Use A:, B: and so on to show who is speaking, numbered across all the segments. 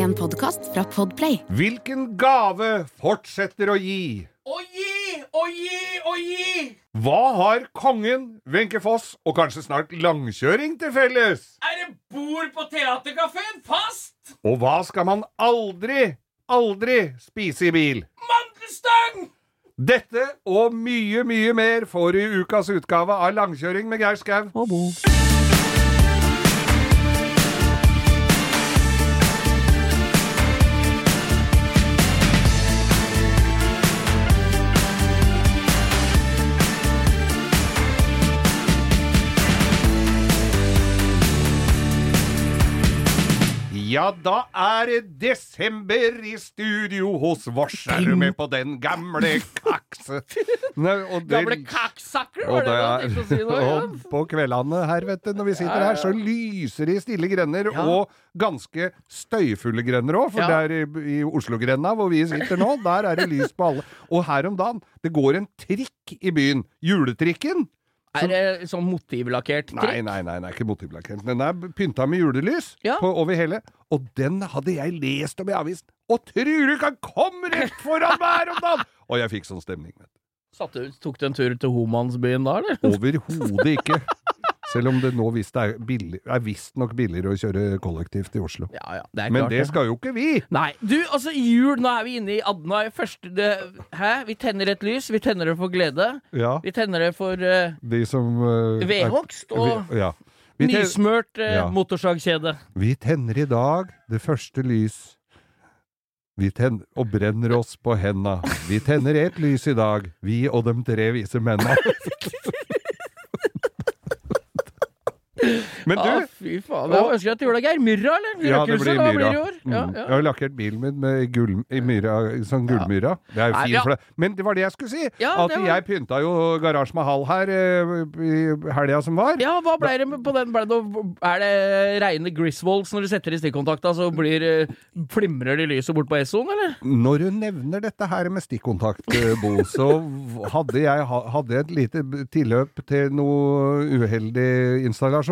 A: En podkast fra Podplay.
B: Hvilken gave fortsetter å gi?
C: Å gi, å gi, å gi!
B: Hva har kongen, Wenche Foss og kanskje snart langkjøring til felles?
C: Er det bord på teaterkafeen fast?
B: Og hva skal man aldri, aldri spise i bil?
C: Mandelstang!
B: Dette og mye, mye mer får du i ukas utgave av Langkjøring med Geir Skau. Ja, da er det desember i studio hos vårs. Er du med på den gamle kakse? Nei, og den,
C: Gamle kakksakker, var det du tenkte å si nå?
B: og på kveldene her, vet du, når vi sitter
C: Ja, ja,
B: her, så lyser det i stille grender,
C: Ja.
B: og ganske støyfulle grender òg. For
C: Ja.
B: der i, i Oslo-grenda, hvor vi sitter nå, der er det lys på alle. Og her om dagen, det går en trikk i byen. Juletrikken.
C: Er det sånn motivlakkert trikk?
B: nei, nei, nei, nei, ikke motivlakkert. Den er pynta med julelys
C: Ja.
B: på, over hele. Og den hadde jeg lest om i avisen. Og tror du han kom rett foran meg her om dagen! Og jeg fikk sånn stemning. vet
C: Satt du, tok du en tur til Homansbyen da, eller?
B: Overhodet ikke. Selv om det nå visst er, billig, er visstnok billigere å kjøre kollektivt i Oslo.
C: Ja, ja, det er
B: Men det skal jo ikke vi!
C: Nei, du, altså jul, nå er vi inne i Adna første det, Hæ? Vi tenner et lys, vi tenner det for glede.
B: Ja,
C: Vi tenner det for uh,
B: de som uh,
C: vedhogst og
B: vi, ja. vi, tenner,
C: nysmørt uh,
B: Ja.
C: motorsagkjede.
B: vi tenner i dag det første lys. Vi tenner og brenner oss på henda. Vi tenner ett lys i dag, vi og de tre vise menna. Men du,
C: ah, fy faen. Jeg ønsker deg til jul, Geir. Myrra, eller?
B: Ja, det blir
C: myrra.
B: myra.
C: Blir år?
B: Mm.
C: Ja,
B: Jeg
C: ja.
B: har lakkert bilen min med gull, i myra, sånn gullmyra. Det er jo fint for det. Men det var det jeg skulle si! At
C: var-
B: jeg pynta jo Garasje Mahal her eh, i helga som var.
C: Ja, hva ble det på den? Ble det, er det reine Griswolds når du setter i stikkontakta, så blir, eh, flimrer det lyset bort på Essoen, eller?
B: Når du nevner dette her med stikkontakt, eh, Bo, så hadde jeg hadde et lite tilløp til noe uheldig installasjon.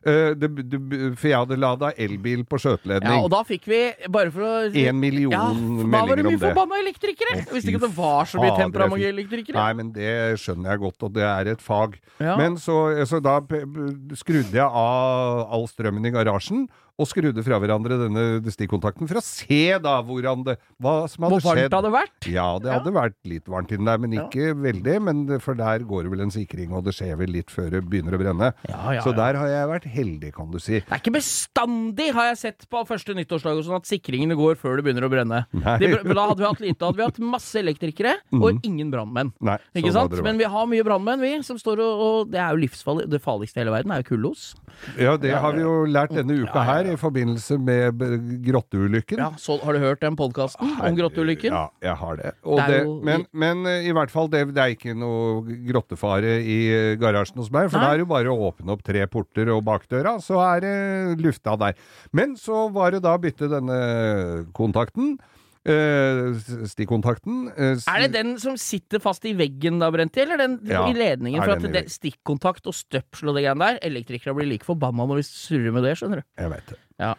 B: Eh, det, det, for jeg hadde lada elbil på
C: Ja, og da fikk vi, bare for å
B: Én million
C: ja, Da var det mye
B: det.
C: forbanna elektrikere! Oh, visste ikke at det var så mye temperamentelektrikere.
B: Nei, men det skjønner jeg godt, og det er et fag.
C: Ja.
B: Men så, så da skrudde jeg av all strømmen i garasjen, og skrudde fra hverandre denne stikkontakten for å se da hvordan det, hva som hadde skjedd.
C: Hvor varmt
B: skjedd.
C: det hadde vært?
B: Ja, det hadde vært litt varmt inni der, men ikke veldig. Men for der går det vel en sikring, og det skjer vel litt før det begynner å brenne.
C: Ja, ja,
B: så
C: ja.
B: der har jeg vært heldig, kan du si.
C: Det er ikke bestandig, har jeg sett på første nyttårsdag og sånn, at sikringene går før det begynner å brenne. Br- da hadde vi hatt lite. Da hadde vi hatt masse elektrikere og ingen brannmenn. Ikke
B: sånn
C: sant?
B: hadde.
C: Men vi har mye brannmenn, vi, som står og, og Det er jo livsfarlig. Det farligste i hele verden er jo kullos.
B: Ja, det har vi jo lært denne uka her, i forbindelse med grotteulykken.
C: Ja, så Har du hørt den podkasten om grotteulykken?
B: Ja, jeg har det. Og
C: Det
B: det
C: jo-
B: men, men eh, i hvert fall, det, det er ikke noe grottefare i eh, garasjen hos meg. For
C: Nei.
B: da er det jo bare å åpne opp tre porter og bakdøra, så er det lufta der. Men så var det da å bytte denne kontakten. Eh, stikkontakten. eh,
C: Er det den som sitter fast i veggen da, Brenti, eller den
B: Ja,
C: i ledningen? For at det, stikkontakt og støpsel og det greiene der, elektrikere blir like forbanna når vi surrer med det, skjønner du.
B: Jeg vet det.
C: Ja.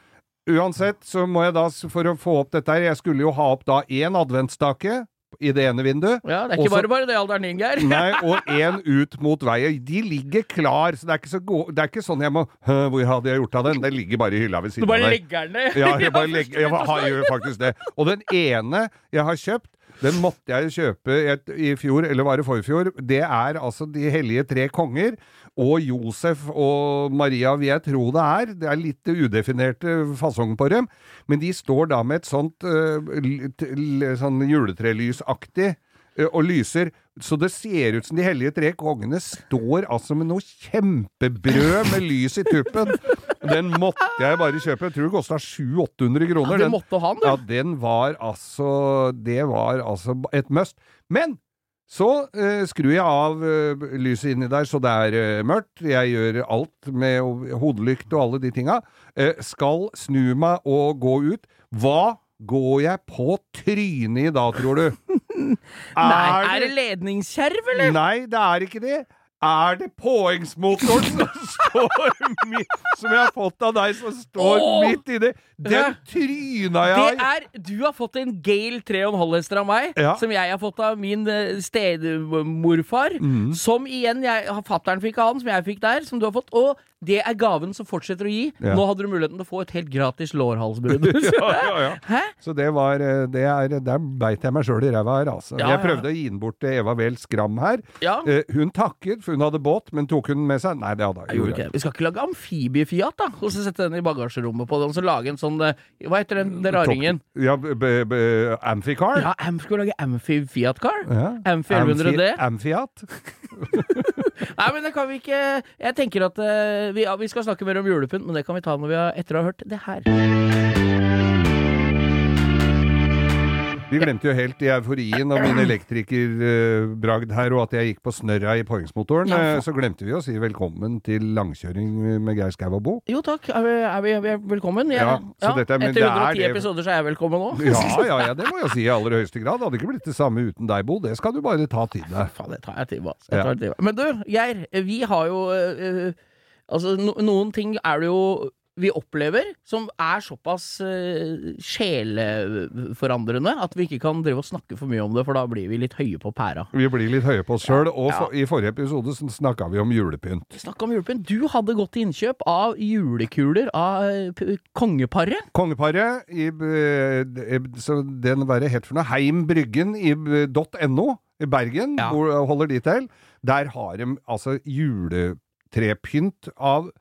B: Uansett så må jeg da, for å få opp dette her, jeg skulle jo ha opp da én adventsstake i det ene vinduet.
C: Ja, Det er ikke
B: Også-
C: bare bare det alderen din, Geir.
B: Nei, og én ut mot veien. De ligger klar, så det er ikke, så gode, det er ikke sånn jeg må Hvor hadde jeg gjort av den? Den ligger bare i hylla ved
C: Du
B: siden
C: bare
B: av der.
C: legger den ned.
B: Ja, jeg, bare legger, jeg har, gjør faktisk det. Og den ene jeg har kjøpt, den måtte jeg kjøpe et, i fjor, eller var det forfjor. Det er altså De hellige tre konger. Og Josef og Maria vil jeg tro det er. Det er litt udefinerte fasong på dem. Men de står da med et sånt l- sånn juletrelysaktig øh, og lyser. Så det ser ut som de hellige tre kongene står altså med noe kjempebrød med lys i tuppen. Den måtte jeg bare kjøpe. Jeg tror det kosta 700-800 kroner.
C: Ja, det
B: Den-
C: måtte han,
B: ja, den var altså Det var altså et must. Men så eh, skrur jeg av eh, lyset inni der så det er eh, mørkt. Jeg gjør alt med hodelykt og alle de tinga. Eh, skal snu meg og gå ut. Hva går jeg på trynet i da, tror du?
C: Nei, er det ledningskjerv, eller?
B: Nei, det er ikke det. er det påhengsmotoren som står midt Som jeg har fått av deg, som står
C: Åh!
B: midt i det? Den tryna jeg Det
C: er Du har fått en Gale 3,5 hester av meg,
B: Ja.
C: som jeg har fått av min eh, stedmorfar.
B: Mm.
C: Som igjen jeg, Fattern fikk av han, som jeg fikk der, som du har fått. Og det er gaven som fortsetter å gi.
B: Ja.
C: Nå hadde du muligheten til å få et helt gratis lårhalsbrudd.
B: Ja, ja, ja. Så det var eh, det er, Der beit jeg meg sjøl i ræva her, altså. Jeg prøvde å gi den bort til Eva Wehl Skram her.
C: Ja.
B: Eh, hun takket, for hun hadde båt, men tok hun den med seg? Nei, det hadde
C: gjorde ikke. Vi skal ikke lage amfibiefiat, da? Og så sette den i bagasjerommet på den, og så lage en sånn eh, Hva heter den, den raringen?
B: Ja, b
C: Ja, amf skal vi lage Amfi-Fiat-car? Amfi 1100D?
B: Amfiat?
C: Nei, men det kan vi ikke Jeg tenker at eh, vi, ja, vi skal snakke mer om julepynt, men det kan vi ta når vi har, etter å ha hørt det her.
B: Vi glemte jo helt i euforien av min elektrikerbragd her, og at jeg gikk på snørra i poengsmotoren.
C: Ja,
B: eh. Så glemte vi å si velkommen til langkjøring med Geir Skau og Bo.
C: Jo takk, er vi, er vi, er vi velkommen? Jeg,
B: Ja, så dette er- men
C: etter
B: det er
C: 110
B: det-
C: episoder så er jeg velkommen nå.
B: Ja, ja, ja, det må jeg si i aller høyeste grad. Det hadde ikke blitt det samme uten deg, Bo. Det skal du bare ta til deg.
C: Faen, det tar jeg tid meg.
B: Ja.
C: Men du, Geir, vi har jo eh, eh, Altså, no, noen ting er det jo vi opplever som er såpass uh, sjeleforandrende at vi ikke kan drive og snakke for mye om det, for da blir vi litt høye på pæra.
B: Vi blir litt høye på oss sjøl, og
C: Ja.
B: for, i forrige episode snakka vi om julepynt.
C: Snakk om julepynt. Du hadde gått til innkjøp av julekuler av eh, kongeparet.
B: Kongeparet i Så den være het for noe Heim Bryggen i .no i Bergen,
C: Ja.
B: hvor holder de til. Der har de altså juletrepynt av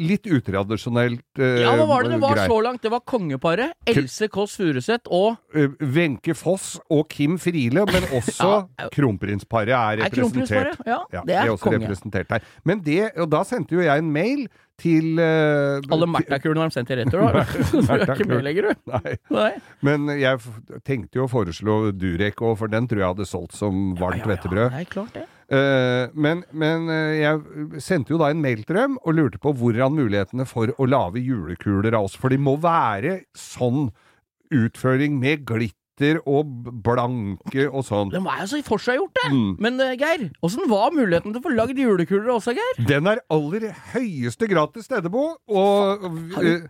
B: litt utradisjonelt eh,
C: Ja, hva var det det var
B: grei.
C: så langt? Det var kongeparet. Else Kåss Furuseth og
B: Eh, Wenche Foss og Kim Friele, men også
C: Ja.
B: kronprinsparet er
C: Er
B: representert.
C: kronprinsparet? Ja,
B: Ja,
C: det er
B: også
C: konge.
B: representert her. Men det, og da sendte jo jeg en mail til uh,
C: Alle Märtha-kulene har de sendt i retur, da. Du er ikke med lenger, du.
B: Nei.
C: Nei.
B: Men jeg tenkte jo å foreslå Durek òg, for den tror jeg hadde solgt som varmt
C: Ja, ja, ja,
B: hvettebrød.
C: er klart det.
B: Eh, men men eh, jeg sendte jo da en mail til dem og lurte på hvordan mulighetene for å lage julekuler av oss. For de må være sånn utføring med glitter og blanke og sånn.
C: De er jo så forseggjort, det.
B: Mm.
C: Men eh, Geir, åssen var muligheten til å få lagd julekuler også, Geir?
B: Den er aller høyeste grad til stede, Bo. Og, eh,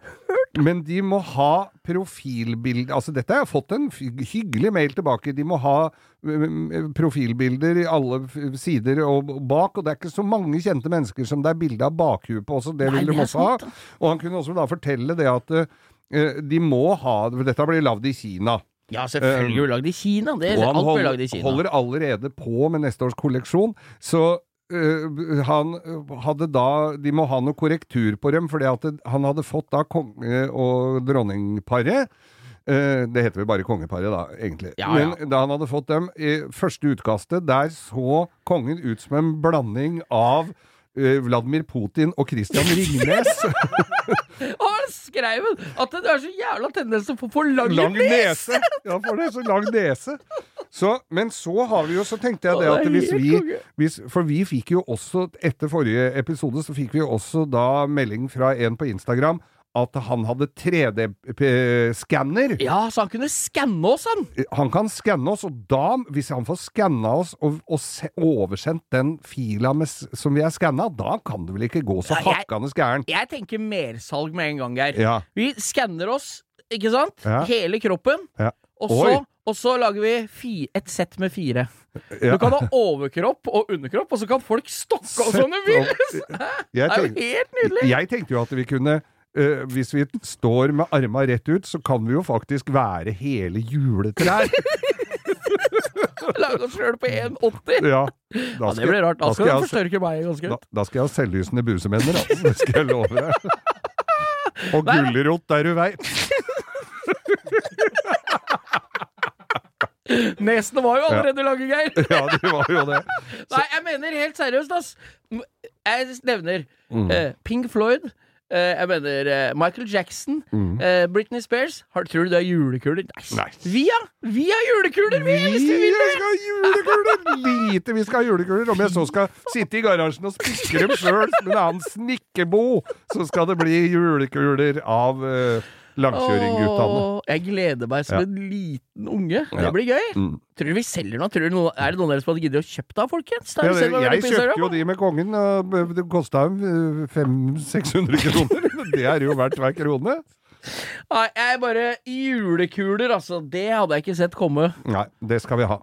B: men de må ha profilbilder Altså, dette har jeg fått en hyggelig mail tilbake. De må ha eh, profilbilder i alle sider og bak, og det er ikke så mange kjente mennesker som det er bilde av bakhuet på også. Det vil de også ha. Og han kunne også da fortelle det at uh, de må ha Dette blir lagd i Kina.
C: Ja, selvfølgelig
B: er
C: det lagd i Kina. Det,
B: Og han
C: alt
B: hold,
C: lagd i Kina.
B: holder allerede på med neste års kolleksjon. Så øh, han hadde da De må ha noe korrektur på dem, fordi at han hadde fått da konge- og dronningparet. Eh, det heter vel bare kongeparet, da, egentlig.
C: Ja, ja.
B: Men da han hadde fått dem i første utkastet, der så kongen ut som en blanding av Vladimir Putin og Christian Ringnes.
C: Og han skrev at det er så jævla tendens til å få for lang,
B: lang
C: nese!
B: Ja, for det er så lang nese. Så, men så har vi jo, så tenkte jeg det at hvis vi hvis, For vi fikk jo også, etter forrige episode, så fikk vi jo også da melding fra en på Instagram at han hadde 3D-skanner.
C: Ja, så han kunne skanne oss, han!
B: Han kan skanne oss, og da, hvis han får skanna oss og, og se, oversendt den fila med, som vi er skanna, da kan det vel ikke gå så
C: Ja,
B: hakkende gærent.
C: Jeg tenker mersalg med en gang, Geir.
B: Ja.
C: Vi skanner oss, ikke sant?
B: Ja.
C: Hele kroppen.
B: Ja.
C: Og så, og så lager vi fi, et sett med fire.
B: Ja.
C: Du kan ha overkropp og underkropp, og så kan folk stokke oss som de vil! Det er jo helt nydelig!
B: Jeg tenkte jo at vi kunne øh, hvis vi står med arma rett ut, så kan vi jo faktisk være hele juletrær.
C: Lage oss sjøl på 1,80!
B: Ja, da
C: Ja, det blir rart. Da
B: da
C: skal
B: skal
C: du forstørke meg ganske
B: da,
C: godt.
B: da skal jeg ha selvlysende busemenner, altså. Det skal jeg love deg. Og gulrot der du veit.
C: Nesene var jo allerede lange, Geir!
B: Ja, det var jo det.
C: Nei, jeg mener helt seriøst, ass. Jeg nevner
B: Mm.
C: uh, Pink Floyd. Eh, jeg mener eh, Michael Jackson.
B: Mm.
C: eh, Britney Spears. Har, tror du det er julekuler? Nei. Vi, ja! Vi har julekuler, vi!
B: Vi
C: Hvis du vil det!
B: skal ha julekuler! Lite vi skal ha julekuler. Om jeg så skal sitte i garasjen og spikre dem sjøl med en annen snikkebo, så skal det bli julekuler av eh, Langkjøringguttene.
C: Jeg gleder meg som en liten unge. Det blir gøy.
B: Mm.
C: Tror du vi selger noe? Tror du noe, er det noen av dere som hadde giddet å kjøpe det, folkens? Da
B: det, jeg kjøpte jo de med kongen, det kosta 500-600 kroner. Det er jo verdt hver krone.
C: Nei, jeg bare Julekuler, altså. Det hadde jeg ikke sett komme.
B: Nei, det skal vi ha.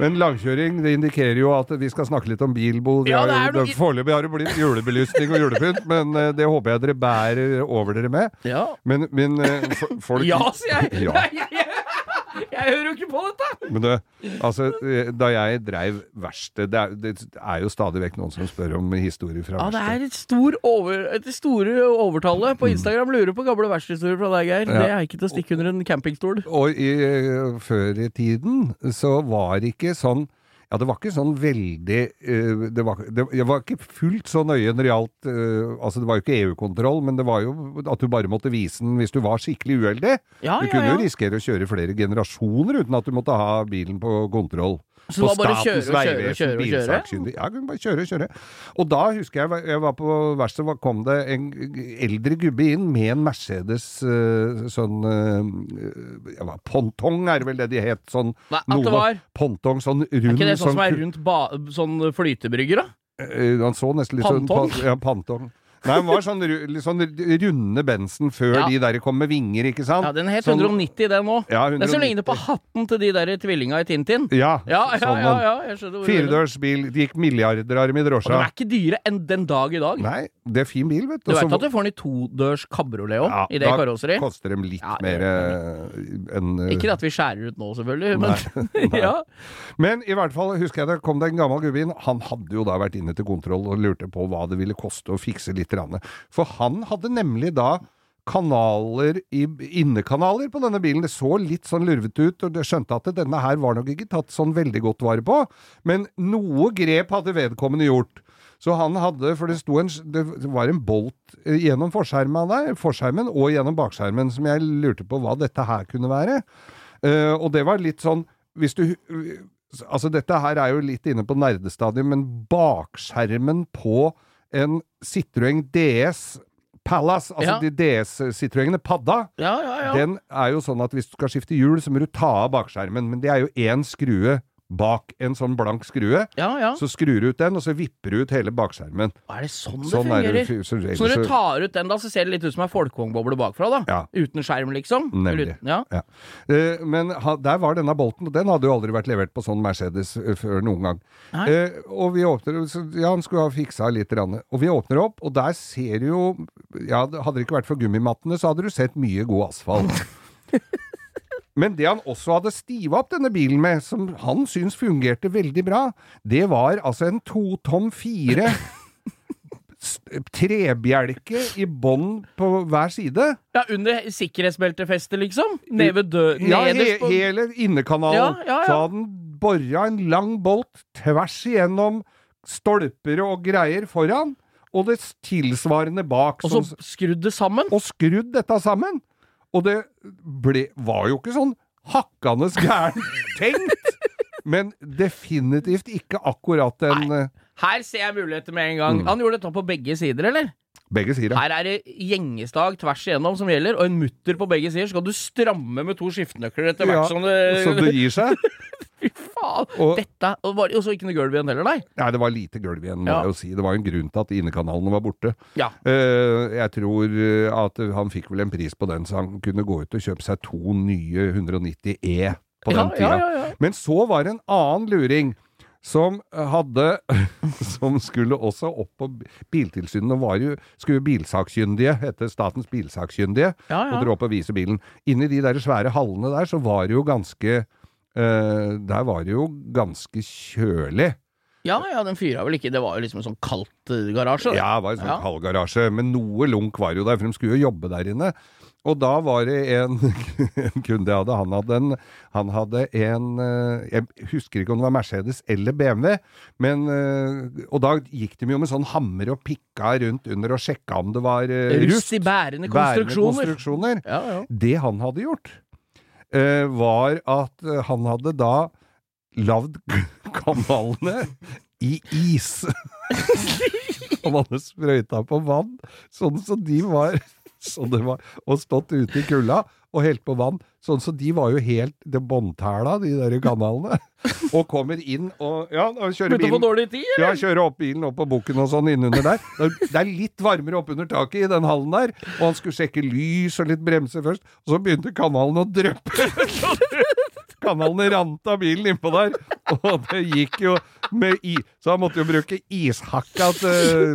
B: Men langkjøring det indikerer jo at vi skal snakke litt om bilbo. Det
C: Ja, noe-
B: Foreløpig har det blitt julebelysning og julepynt, men eh, det håper jeg dere bærer over dere med.
C: Ja.
B: Men, men eh, folk
C: Ja, sier jeg!
B: Ja.
C: Jeg, hører jo ikke på dette!
B: Men det, altså, eh, da jeg dreiv verksted det, det er jo stadig vekk noen som spør om historier fra
C: Ja, det er et, stor over, et store overtallet på Instagram. Lurer på gamle verkstedhistorier fra deg, Geir.
B: Mm. Ja.
C: Det er ikke til å stikke under en campingstol.
B: Og i, eh, før i tiden så var det ikke sånn ja, det var ikke sånn veldig uh, det, var, det, det var ikke fullt så nøye når det gjaldt uh, Altså, det var jo ikke EU-kontroll, men det var jo at du bare måtte vise den hvis du var skikkelig uheldig.
C: Ja,
B: du
C: ja,
B: kunne jo risikere å kjøre flere generasjoner uten at du måtte ha bilen på kontroll.
C: Så det var bare å kjøre og kjøre og kjøre og kjøre?
B: bilsakkyndig. Ja, kunne bare kjøre og kjøre. Og da husker jeg jeg var på verkstedet, kom det en eldre gubbe inn med en Mercedes eh, sånn jeg var, Pontong er vel det de het. Sånn
C: Nei, at det var
B: Pontong, sånn rund
C: Er ikke det sånn som er rundt ba, sånn flytebrygger, da?
B: eh, Han så nesten litt sånn Ja, pantong. Nei, den var sånn, sånn runde bensen før
C: Ja.
B: de der kom med vinger, ikke sant?
C: Ja, den het
B: Sånn-
C: 190, den òg.
B: Ja,
C: den som
B: 190.
C: ligner på hatten til de der tvillinga i Tintin.
B: Ja,
C: Ja, ja,
B: sånn
C: ja,
B: en
C: ja bil, du vil.
B: Firedørsbil. Det gikk milliarder av dem i
C: Og de er ikke dyre enn den dag i dag.
B: Nei, det er fin bil, vet
C: Du
B: Du
C: vet at du får den i todørs kabriolet òg,
B: Ja,
C: i det
B: da koster dem litt
C: Ja,
B: mer eh, enn uh,
C: Ikke at vi skjærer ut nå, selvfølgelig, men
B: Nei.
C: ja.
B: Men i hvert fall husker jeg det kom det en gammel gubbe inn. Han hadde jo da vært inne til kontroll og lurte på hva det ville koste å fikse litt. Rann. For han hadde nemlig da kanaler innekanaler på denne bilen. Det så litt sånn lurvete ut, og jeg skjønte at denne her var nok ikke tatt sånn veldig godt vare på. Men noe grep hadde vedkommende gjort. Så han hadde, for det en, det var en bolt eh, gjennom forskjermen der, forskjermen og gjennom bakskjermen, som jeg lurte på hva dette her kunne være. Uh, og det var litt sånn, hvis du Altså, dette her er jo litt inne på nerdestadiet, men bakskjermen på en Citroën DS Palace, altså
C: Ja.
B: de DS-Citroëngene Padda,
C: Ja, ja, ja.
B: den er jo sånn at hvis du skal skifte hjul, så må du ta av bakskjermen. Men det er jo én skrue bak en sånn blank skrue.
C: ja, ja.
B: Så skrur du ut den, og så vipper du ut hele bakskjermen.
C: Er det sånn det
B: Sånn er
C: fungerer?
B: det. så-
C: Så når du tar ut den, da, så ser det litt ut som ei folkevognboble bakfra, da?
B: Ja.
C: Uten skjerm, liksom?
B: Nemlig.
C: Uten- Ja.
B: Eh, men ha, der var denne bolten, og den hadde jo aldri vært levert på sånn Mercedes uh, før noen gang. Eh, og vi åpner så, Ja, han skulle ha fiksa litt, rann. og vi åpner opp, og der ser du jo Ja, hadde det ikke vært for gummimattene, så hadde du sett mye god asfalt. Men det han også hadde stiva opp denne bilen med, som han syns fungerte veldig bra, det var altså en to tom fire trebjelke i bånn på hver side.
C: ja, under sikkerhetsbeltefestet, liksom? Ned ved dø...
B: Ja, he, hele innekanalen.
C: Ja, ja, ja.
B: Så hadde han bora en lang bolt tvers igjennom stolper og greier foran, og det tilsvarende bak.
C: Og så skrudd det sammen?
B: og skrudd dette sammen. Og det ble, var jo ikke sånn hakkende gærent tenkt, men definitivt ikke akkurat den Nei.
C: Her ser jeg muligheter med en gang.
B: Mm.
C: Han gjorde dette på begge sider, eller?
B: Begge sider.
C: Her er det gjengestag tvers igjennom som gjelder, og en mutter på begge sider. Så kan du stramme med to skiftenøkler etter
B: Ja,
C: som det
B: Så det gir seg.
C: Fy faen!
B: Og-
C: Dette Og var- og så ikke noe gulv igjen heller, nei.
B: Nei, det var lite gulv igjen, må
C: Ja.
B: jeg jo si. Det var en grunn til at innekanalene var borte.
C: Ja.
B: Uh, jeg tror eh, at han fikk vel en pris på den, så han kunne gå ut og kjøpe seg to nye 190 E på
C: Ja,
B: den tida.
C: ja, ja, ja.
B: Men så var det en annen luring. Som hadde Som skulle også opp på Biltilsynet. og var jo, skulle bilsakkyndige hete Statens bilsakkyndige
C: Ja, ja.
B: og dra opp og vise bilen. Inni de der svære hallene der, så var det jo ganske eh, Der var det jo ganske kjølig.
C: Ja, ja, den fyra vel ikke. Det var jo liksom en sånn kaldt eh, garasje.
B: Ja, det var en sånn
C: Ja.
B: kaldgarasje, men noe lunk var jo der, for de skulle jo jobbe der inne. Og da var det en, en kunde jeg hadde, han hadde en, han hadde en eh, Jeg husker ikke om det var Mercedes eller BMW, men Og da gikk de jo med sånn hammer og pikka rundt under og sjekka om det var
C: Rust
B: rust.
C: i bærende
B: bærende
C: konstruksjoner.
B: konstruksjoner.
C: Ja, ja.
B: Det han hadde gjort, var at eh, han hadde da lagd kanalene i is. Han hadde sprøyta på vann, sånn som de var, sånn det var og stått ute i kulda og helt på vann. Sånn så de var jo helt det båndtæla, de der kanalene. Og kommer inn og Ja, da kjører
C: Begynte å få dårlig tid,
B: ja, kjører opp bilen opp på bukken og sånn innunder der. Det er litt varmere oppunder taket i den hallen der, og han skulle sjekke lys og litt bremse først, og så begynte kanalen å dryppe. Kanalen rant av bilen innpå der, og det gikk jo med i... Så han måtte jo bruke ishakka til,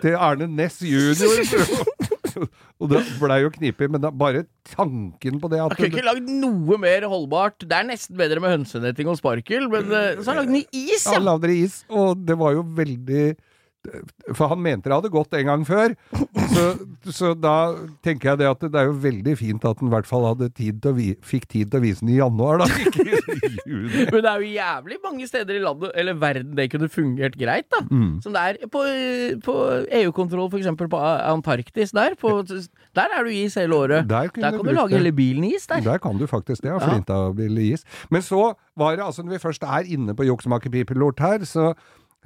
B: til Arne Næss jr. Og det blei jo knipig, men da, bare tanken på det at
C: Jeg kunne ikke lagd noe mer holdbart. Det er nesten bedre med hønsenetting og sparkel, men eh, så har han lagd den i is,
B: Ja,
C: ja!
B: lagde det i is, og det var jo veldig For han mente det hadde gått en gang før. Så, så da tenker jeg det at det er jo veldig fint at han i hvert fall hadde tid til å vi, fikk tid til å vise den i januar, da. Ikke i juni.
C: Men det er jo jævlig mange steder i landet, eller verden, det kunne fungert greit, da.
B: Mm.
C: Som det er på, på EU-kontroll, for eksempel på Antarktis der. På, der er du is hele året.
B: Der
C: Der kan
B: du
C: du lage
B: det.
C: hele bilen is der.
B: Der kan du faktisk det, ja.
C: Flinta
B: Flintabil-is. Men så var det altså, når vi først er inne på Joksmakerpipelort her, så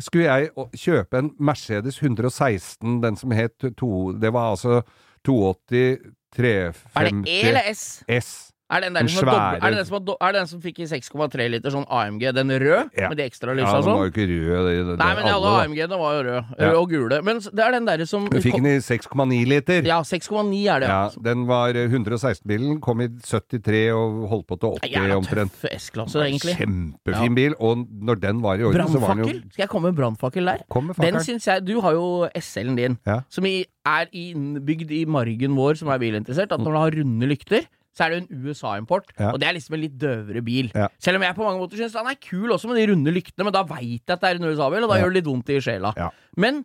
B: skulle jeg kjøpe en Mercedes 116, den som het to Det var altså 280 350
C: Er det E eller S?
B: S.
C: Er det den, der
B: Den svære-
C: er den som, har er den som fikk i 6,3 liter sånn AMG, den rød,
B: Ja.
C: med de ekstra
B: Ja,
C: lysa og
B: den var
C: sånn?
B: jo ikke rød. Det, det,
C: Nei, men alle
B: alle.
C: AMG-ene var jo røde,
B: Ja.
C: og gule. Men det er den derre som
B: Du fikk den i 6,9 liter.
C: Ja, 6,9 er det.
B: Ja, den var eh, 116-bilen, kom i 73 og holdt på til 80
C: Jævla
B: omtrent.
C: tøff S-klasse, egentlig.
B: Kjempefin bil, og når den var i orden, så var den jo
C: Skal jeg komme med brannfakkel der?
B: Kom med
C: Den syns jeg Du har jo SL-en din,
B: Ja.
C: som i, er innbygd i margen vår, som er bilinteressert. At når den har runde lykter, så er det en USA-import.
B: Ja.
C: Og det er liksom en litt døvere bil.
B: Ja.
C: Selv om jeg på mange måter syns den er kul også med de runde lyktene, men da veit jeg at det er en USA-bil, og da
B: Ja.
C: gjør det litt vondt i sjela. Men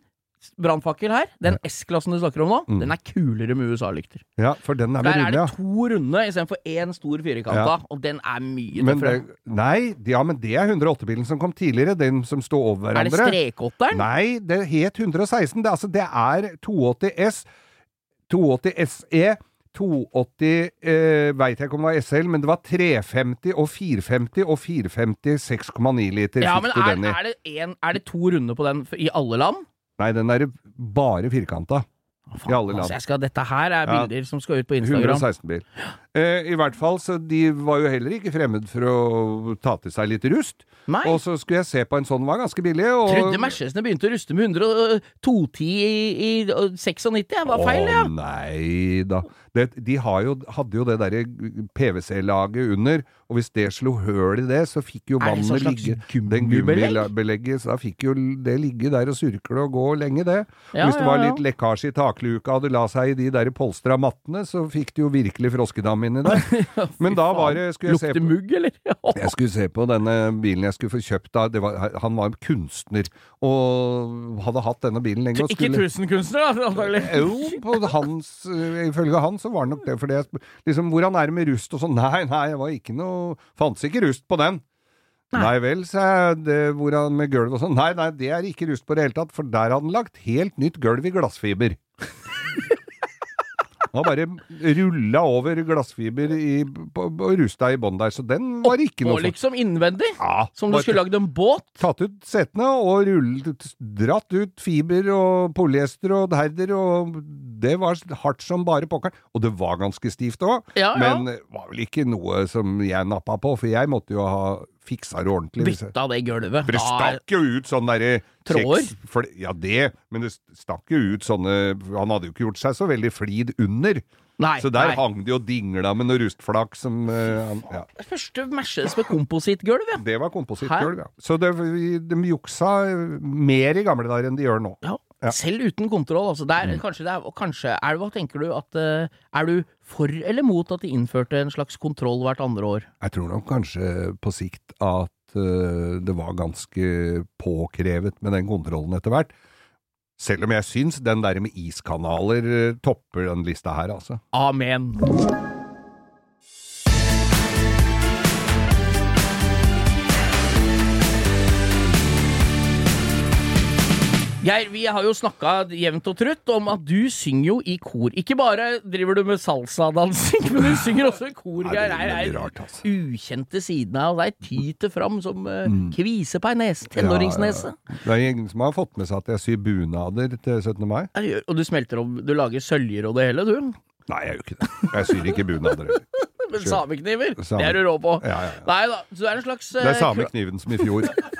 C: brannfakkel her, den S-klassen du snakker om nå,
B: Mm.
C: den er kulere med USA-lykter.
B: Ja, for den er med
C: Der er det to runde istedenfor én stor firkanta, og den er mye tøffere.
B: nei, ja, men det er 108-bilen som kom tidligere, den som står over hverandre.
C: Er det strekåtteren?
B: Nei, det het 116. Det, altså, det er 280 S, 280 SE, 280 eh, Veit jeg ikke om det var SL, men det var 350 og 450 og 450 6,9 liter
C: Ja, men er, er, det en, er det to runder på den i alle land?
B: Nei, den er bare firkanta.
C: Faen,
B: I alle land.
C: Altså, skal, dette her er
B: Ja.
C: bilder som skal ut på Instagram.
B: 116-bil. Eh, I hvert fall, så de var jo heller ikke fremmed for å ta til seg litt rust.
C: Nei,
B: Og så skulle jeg se på en sånn, var ganske billig. Og...
C: trodde Mercedesene begynte å ruste med 10210 i, i 96. det var feil, ja.
B: Å nei da. Det, de har jo, hadde jo det derre PVC-laget under, og hvis det slo høl i det, så fikk jo
C: Er sånn
B: vannet ligge Den
C: gummibelegg?
B: gummibelegget, så da fikk jo det ligge der og surkle og gå lenge, det.
C: Ja,
B: hvis det var
C: ja.
B: litt lekkasje i takluka og det la seg i de der polstra mattene, så fikk det jo virkelig froskedam inni der. Men da var det Skulle jeg se
C: Lukter
B: på
C: mugg, eller?
B: jeg skulle se på denne bilen jeg skulle få kjøpt da. Det var, han var en kunstner og hadde hatt denne bilen lenge. og
C: Ikke
B: tusen
C: tusenkunstner, da, antagelig.
B: jo, på hans, ifølge han så var det nok det. For det, liksom, hvordan er det med rust og sånn? Nei, nei, det var ikke noe Fantes ikke rust på den. Nei, vel, sa jeg. Hvordan med gulv og sånn? Nei, nei, det er ikke rust på det hele tatt, for der hadde han lagt helt nytt gulv i glassfiber. Han bare rulla over glassfiber i, på, på rusta i bånn der, så den var ikke noe for-
C: liksom innvendig.
B: Ja,
C: Som du skulle lagd en båt.
B: tatt ut setene og rullet, dratt ut fiber og polyester og herder, og det var hardt som bare pokkeren. Og det var ganske stivt òg,
C: Ja, ja.
B: men det var vel ikke noe som jeg nappa på, for jeg måtte jo ha fiksa det ordentlig.
C: Bytta det gulvet.
B: For det stakk jo ut sånn derre
C: Tråder?
B: Ja, det, men det stakk jo ut sånne Han hadde jo ikke gjort seg så veldig flid under.
C: Nei,
B: så der
C: nei.
B: hang det jo dingla med noe rustflak som uh, ja.
C: Første Mercedes med komposittgulv, ja.
B: Det var komposittgulv, ja. Så det, de juksa mer i gamle dager enn de gjør nå.
C: ja.
B: Ja.
C: Selv uten kontroll, altså. Der,
B: Mm.
C: kanskje der, er, kanskje, er, Hva tenker du at eh, Er du for eller mot at de innførte en slags kontroll hvert andre år?
B: Jeg tror nok kanskje på sikt at uh, det var ganske påkrevet med den kontrollen etter hvert. Selv om jeg syns den der med iskanaler eh, topper den lista her, altså.
C: Amen. Geir, vi har jo snakka jevnt og trutt om at du synger jo i kor. Ikke bare driver du med salsadansing, men du synger også i kor, Geir.
B: er
C: er
B: rart, altså.
C: ukjente siden av deg tyter fram som uh, kvise på ei nese. Tenåringsnese.
B: Ja, ja. Det er ingen som har fått med seg at jeg syr bunader til 17. mai.
C: Ja, Og du smelter om Du lager søljer og det hele, du.
B: Nei, jeg gjør ikke det. Jeg syr ikke bunader heller.
C: Men samekniver,
B: Same.
C: det er du rå på. Nei da, så det er en slags
B: Det er
C: eh,
B: samme
C: kla-
B: kniven som i fjor.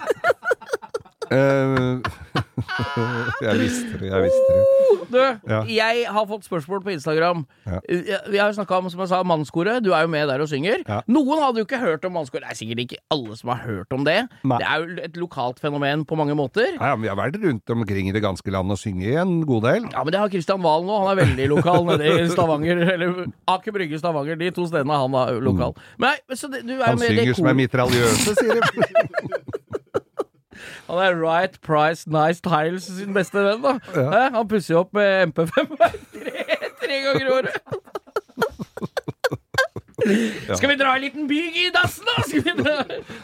B: Eh, jeg visste det, jeg visste det.
C: Du,
B: Ja.
C: jeg har fått spørsmål på Instagram.
B: Ja.
C: Eh, Vi har jo snakka om, som jeg sa, mannskoret. Du er jo med der og synger.
B: Ja.
C: Noen hadde jo ikke hørt om mannskoret. Det er sikkert ikke alle som har hørt om det.
B: Nei.
C: Det er jo et lokalt fenomen på mange måter.
B: Ja, men vi har vært rundt omkring i det ganske land og synge en god del.
C: Ja, men det har Kristian Valen nå. Han er veldig lokal nede i Stavanger. Eller Aker Brygge, Stavanger. De to stedene han er jo lokal. Men så du er
B: Han synger som er mitraljøse, sier de.
C: Han er Right Price Nice Tiles sin beste venn, da. Ja. Han pusser jo opp med MP5 tre, tre ganger i året. Skal vi dra en liten byg i dassen, da?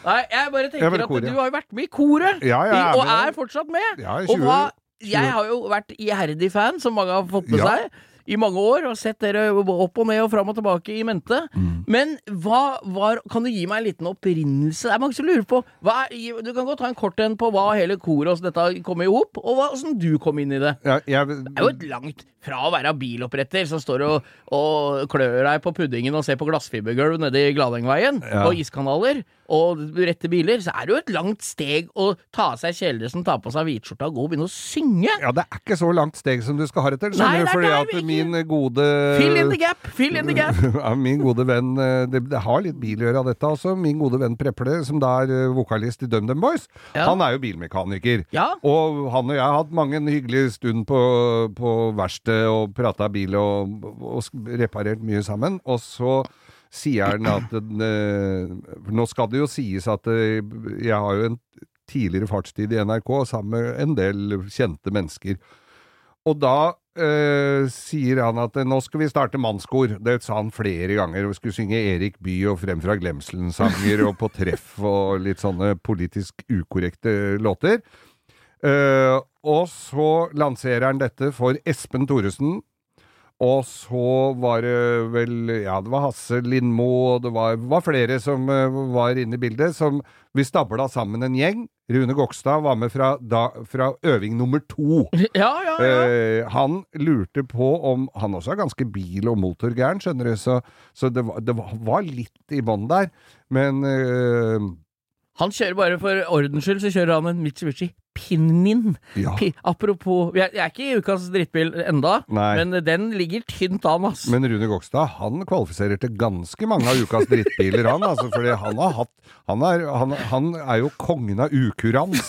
C: Nei, jeg bare tenker
B: Jeg er
C: at du har jo vært med i koret.
B: Ja,
C: i- og er fortsatt med.
B: Ja,
C: og hva, jeg har jo vært iherdig fan, som mange har fått med
B: Ja.
C: seg. I mange år, og sett dere opp og ned og fram og tilbake i mente.
B: Mm.
C: Men hva var Kan du gi meg en liten opprinnelse? Det er mange som lurer på er, Du kan godt ta en kort en på hva hele koret og dette kom i hop, og hva- åssen du kom inn i det.
B: Ja, jeg,
C: Det er jo et langt fra å være biloppretter som står og, og klør deg på puddingen og ser på glassfibergulv nede i Gladengveien,
B: Ja.
C: og iskanaler, og rette biler, så er det jo et langt steg å ta av seg kjeledressen, ta på seg hvitskjorta og gå og begynne å synge.
B: ja, det er ikke så langt steg som du skal ha det til.
C: Nei, det er der vi
B: min gode
C: Fill in the gap! Fill in the gap!
B: Ja, min gode venn eh, det, det har litt bil å gjøre av dette også. Min gode venn Preple, som da er eh, vokalist i DumDum Boys,
C: Ja.
B: han er jo bilmekaniker.
C: Ja.
B: Og han og jeg har hatt mange en hyggelig stund på, på verksted og prata bil og, og reparert mye sammen. Og så sier han at eh, Nå skal det jo sies at eh, jeg har jo en tidligere fartstid i NRK sammen med en del kjente mennesker. Og da eh, sier han at nå skal vi starte mannskor. Det sa han flere ganger. Vi skulle synge Erik Bye og Frem fra glemselen-sanger og På treff og litt sånne politisk ukorrekte låter. Eh, og så lanserer han dette for Espen Thoresen. Og så var det vel Ja, det var Hasse Lindmo, og det var, var flere som eh, var inne i bildet. Som vi stabla sammen en gjeng. Rune Gokstad var med fra, da, fra øving nummer to.
C: Ja, ja, ja.
B: Eh, han lurte på om Han også er ganske bil- og motorgæren, skjønner du, så, så det, var, det var- var litt i bånn der. Men eh,
C: Han kjører bare for ordens skyld, så kjører han en Mitsubishi Pinnin.
B: ja.
C: Pi apropos jeg, jeg er ikke i ukas drittbil enda,
B: Nei.
C: men den ligger tynt an, ass.
B: Men Rune Gokstad han kvalifiserer til ganske mange av ukas drittbiler, han. Altså, fordi han har hatt Han er, han, han er jo kongen av ukurans.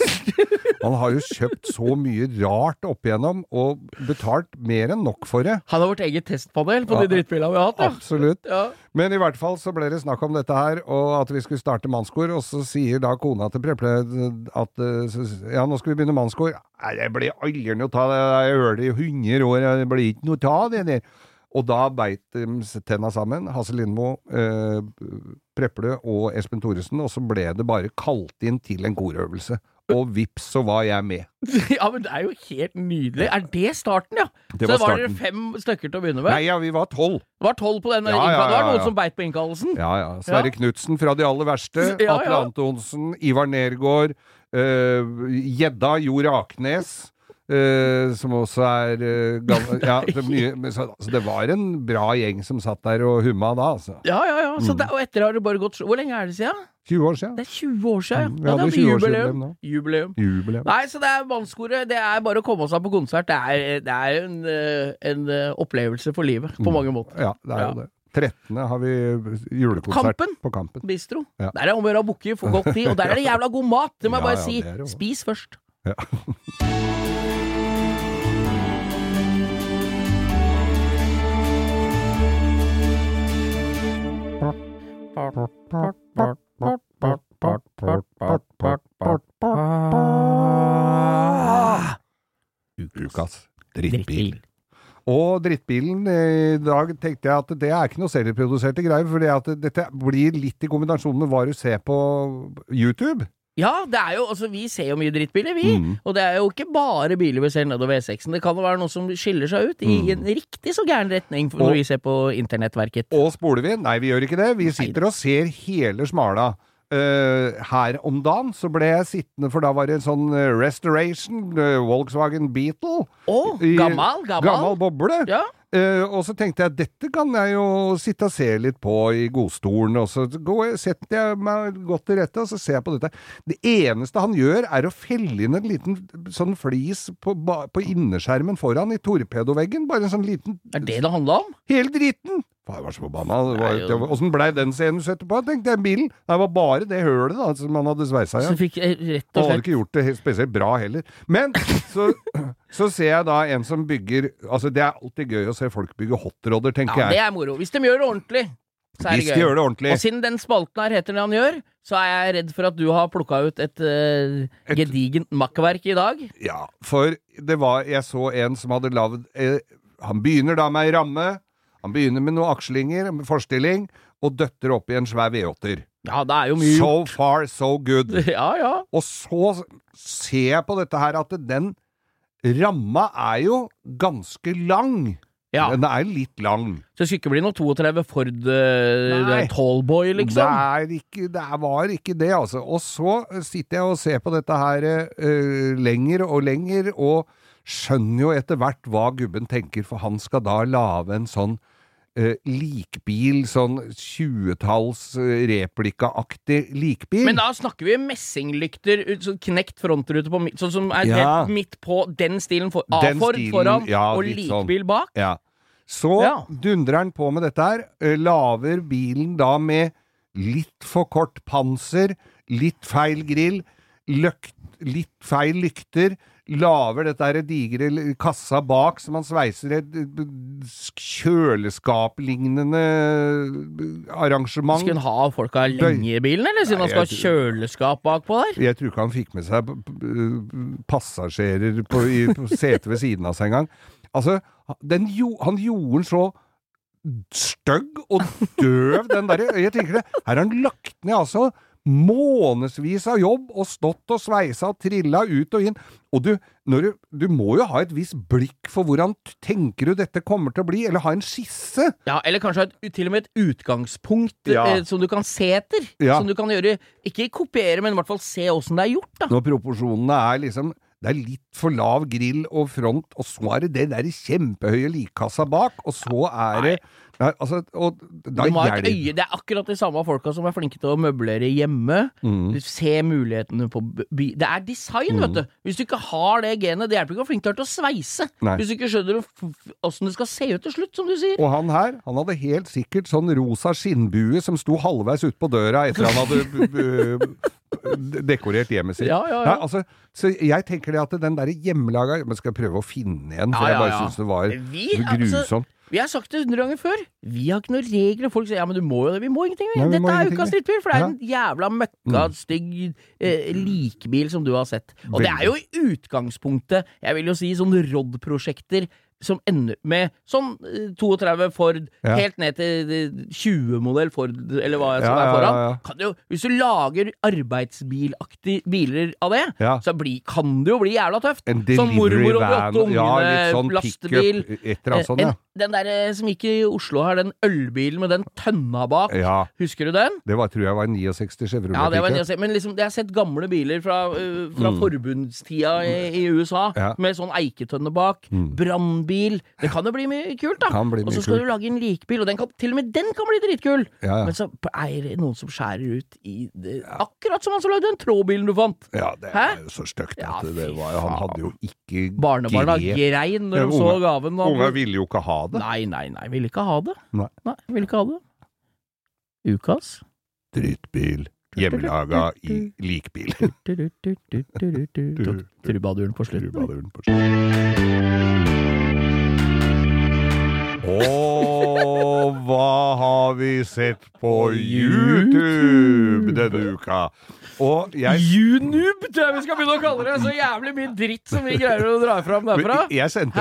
B: Han har jo kjøpt så mye rart opp igjennom, og betalt mer enn nok for det.
C: Han har vårt eget testpanel på
B: Ja.
C: de drittbilene vi har hatt, ja.
B: Absolutt.
C: ja.
B: Men i hvert fall så ble det snakk om dette her, og at vi skulle starte mannskor, og så sier da kona til Preple at eh, ja, nå skal vi begynne mannskor. Nei, det blir aldri noe av det, jeg hører det i 100 år, det blir ikke noe av det der. Og da beit de tenna sammen, Hasse Lindmo, eh, Preple og Espen Thoresen, og så ble det bare kalt inn til en korøvelse. Og vips, så var jeg med.
C: ja, men det er jo helt nydelig. Er det starten, ja?
B: Det
C: så
B: var
C: det var dere fem stykker til å begynne med?
B: Nei, ja, vi var tolv.
C: Det var tolv på den
B: Ja, ja,
C: ja, Det var noen som beit på innkallelsen?
B: Ja, ja. Sverre
C: Ja.
B: Knutsen fra De aller verste. Atle. Antonsen, Ivar Nergård, Gjedda Jo Raknes. Uh, som også er uh, gammel Ja, det, mye, så, altså, det var en bra gjeng som satt der og humma da, altså.
C: Ja, ja, ja.
B: Mm.
C: Så det, og etter har det bare gått Hvor lenge er det siden?
B: 20 år siden.
C: Det er 20 år siden,
B: Mm,
C: ja. ja det er
B: 20-årsjubileum
C: jubileum. Jubileum.
B: Jubileum.
C: Nei, så det er mannskoret. Det er bare å komme seg på konsert. Det er, det er en, eh, en eh, opplevelse for livet, på mange måter.
B: Ja, det er jo det. 13. har vi julekonsert
C: Kampen.
B: på Kampen.
C: Bistro.
B: Ja.
C: Der er det om å gjøre å booke for godt tid, og der er det jævla god mat! Det må jeg bare
B: ja,
C: si.
B: er.
C: Spis først.
B: Ja. Ukas drittbil. Og drittbilen, eh, i dag tenkte jeg at det er ikke noe serieproduserte greier, at dette blir litt i kombinasjon med hva du ser på YouTube.
C: Ja, det er jo, altså vi ser jo mye drittbiler, vi.
B: Mm.
C: Og det er jo ikke bare biler vi ser nedover E6-en. Det kan jo være noe som skiller seg ut i en riktig så gæren retning
B: når Og-
C: vi ser på internettverket.
B: Og spoler vi? Nei, vi gjør ikke det. Vi sitter og ser hele smala. Eh, her om dagen så ble jeg sittende, for da var det en sånn uh, restoration, uh, Volkswagen Beetle.
C: Oh,
B: I-
C: gammel, gammel.
B: Gammel boble.
C: Ja.
B: Og så tenkte jeg dette kan jeg jo sitte og se litt på i godstolen, og så går setter jeg meg godt til rette, og så ser jeg på dette. Det eneste han gjør er å felle inn en liten sånn flis på, på innerskjermen foran i torpedoveggen, bare en sånn liten
C: Er det det handla om?
B: Hele dritten! Faen, jeg var så forbanna. Åssen blei den scenen du setter på? tenkte jeg bilen. Det var bare det hølet da, som han hadde sveisa
C: jeg rett
B: Han
C: og
B: hadde ikke gjort det spesielt bra heller. Men så, så ser jeg da en som bygger Altså, det er alltid gøy å se folk bygge hotrodder, tenker jeg.
C: Ja, det er moro. Hvis de gjør det ordentlig, så er
B: Hvis
C: det
B: de gjør det ordentlig.
C: Og siden den spalten her heter det han gjør, så er jeg redd for at du har plukka ut et, uh,
B: Et-
C: gedigent makkverk i dag.
B: Ja, for det var Jeg så en som hadde lagd eh, Han begynner da med ei ramme. Han begynner med noen akslinger, med forstilling, og døtter opp i en svær V8-er.
C: Ja, det er jo mye
B: So far, so good.
C: Ja, ja.
B: Og så ser jeg på dette her at den ramma er jo ganske lang.
C: ja.
B: Den er litt lang.
C: Så det skulle ikke bli noe 32 Ford uh, Tallboy, liksom?
B: Det, er ikke, det var ikke det, altså. Og så sitter jeg og ser på dette her uh, lenger og lenger, og skjønner jo etter hvert hva gubben tenker, for han skal da lage en sånn eh, likbil, sånn 20-talls uh, replikaaktig likbil.
C: Men da snakker vi messinglykter, sånn knekt frontrute på midt, sånn som er
B: Ja.
C: helt midt på den stilen, for,
B: Den
C: A-Ford
B: stilen,
C: foran
B: ja,
C: og
B: likbil sånn.
C: likbil bak.
B: Ja. Så dundrer han på med dette her, eh, laver bilen da med litt for kort panser, litt feil grill, løkt, litt feil lykter, laver dette digre kassa bak som han sveiser et kjøleskap-lignende arrangement.
C: Skulle han ha folka lenge i bilen, eller siden
B: Nei,
C: han skal ha kjøleskap bakpå der?
B: Jeg tror ikke han fikk med seg passasjerer på, i, på setet ved siden av seg engang. Altså, den, han gjorde den så stygg og døv, den derre Jeg tenker det, her har han lagt ned altså månedsvis av jobb og stått og sveisa og trilla ut og inn. Og du, når du, du må jo ha et visst blikk for hvordan tenker du dette kommer til å bli, eller ha en skisse.
C: Ja, eller kanskje et, til og med et utgangspunkt
B: Ja.
C: eh, som du kan se etter.
B: Ja.
C: Som du kan gjøre Ikke kopiere, men i hvert fall se åssen det er gjort, da.
B: Når proporsjonene er liksom det er litt for lav grill og front, og så er det det der kjempehøye likkassa bak, og så er det Nei, altså, og da
C: Du må ha et øye. Det er akkurat de samme folka som er flinke til å møblere hjemme.
B: Mm.
C: Se mulighetene på by Det er design, vet du. Hvis du ikke har det genet, det hjelper ikke å være flink til å sveise.
B: Nei.
C: Hvis du ikke skjønner åssen det skal se ut til slutt, som du sier.
B: Og han her, han hadde helt sikkert sånn rosa skinnbue som sto halvveis ut på døra etter han hadde dekorert hjemmet sitt.
C: Ja, ja, ja.
B: Nei, altså, så jeg tenker det at den derre hjemmelaga Men skal jeg prøve å finne en, for
C: Ja,
B: jeg
C: ja,
B: bare
C: ja.
B: syns det var
C: altså,
B: grusomt.
C: Vi har sagt det hundre ganger før. Vi har ikke noen regler. Folk sier ja, men du må jo det. Vi må ingenting. Vi.
B: Nei, vi
C: Dette er
B: ingenting,
C: ukas drittbil, for det er
B: Ja. Mm.
C: en jævla møkka, stygg eh, likbil som du har sett. Og det er jo i utgangspunktet, jeg vil jo si, sånn ROD-prosjekter som ender med sånn eh, 32 Ford,
B: Ja.
C: helt ned til eh, 20-modell Ford, eller hva som
B: Ja,
C: er
B: ja,
C: foran.
B: ja, ja.
C: Kan det jo, hvis du lager arbeidsbilaktige biler av det,
B: Ja.
C: så bli, kan det jo bli jævla tøft.
B: En
C: Sånn
B: delivery
C: mormor og de
B: van,
C: åtte
B: ja,
C: ungene,
B: litt sånn
C: lastebil.
B: pickup, et eller annet sånt,
C: Eh,
B: ja.
C: en, den der eh, som gikk i Oslo her, den ølbilen med den tønna bak.
B: Ja,
C: Husker du den?
B: det var, tror jeg var en 69 Chevrolet
C: Ja, det var en,
B: pickup.
C: men liksom, jeg har sett gamle biler fra, uh, fra forbundstida i, i USA,
B: Mm. Ja.
C: med sånn eiketønne bak. Brannbil. Det kan jo bli mye kult, da.
B: Kan bli
C: og så skal
B: kult.
C: du lage en likbil, og den kan, til og med den kan bli dritkul!
B: Ja, ja.
C: Men så er det noen som skjærer ut i det. Akkurat som han som lagde den trådbilen du fant.
B: Ja, det
C: Hæ?
B: er jo så stygt. At det var Han hadde jo ikke
C: Barnebarna grein når de så gaven.
B: Unga ville jo ikke ha det.
C: Nei, nei, nei. vil ikke ha det.
B: Nei.
C: Nei, vil ikke ha det. Ukas.
B: Drittbil. Hjemmelaga i likbil.
C: Trubaduren på slutten.
B: Trubaduren på slutten. Og hva har vi sett på YouTube denne uka? Og jeg
C: Junub, tror jeg vi skal begynne å kalle det! Så jævlig mye dritt som vi greier å dra fram derfra.
B: Jeg sendte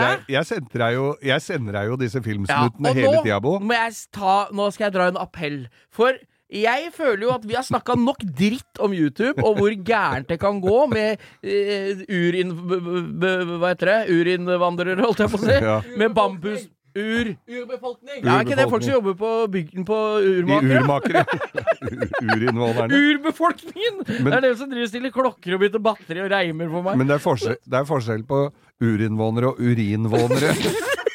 B: deg, jo, sender jo disse filmsnuttene
C: ja,
B: hele tida, Bo.
C: Nå skal jeg dra en appell. For Jeg føler jo at vi har snakka nok dritt om YouTube, og hvor gærent det kan gå med uh, urin... Hva heter det? Urinvandrere, holdt jeg på å si.
B: Ja.
C: Med bambus... Ur...
D: Urbefolkning!
C: Ja, er ikke det folk som jobber på bygden på
B: De
C: urmakere?
B: urmakere. Urinnvånerne.
C: Urbefolkningen!
B: Men-
C: det er dem som driver og stiller klokker og bytter batteri og reimer for meg.
B: Men det er, forskjell, det er forskjell på urinnvånere og urinvånere.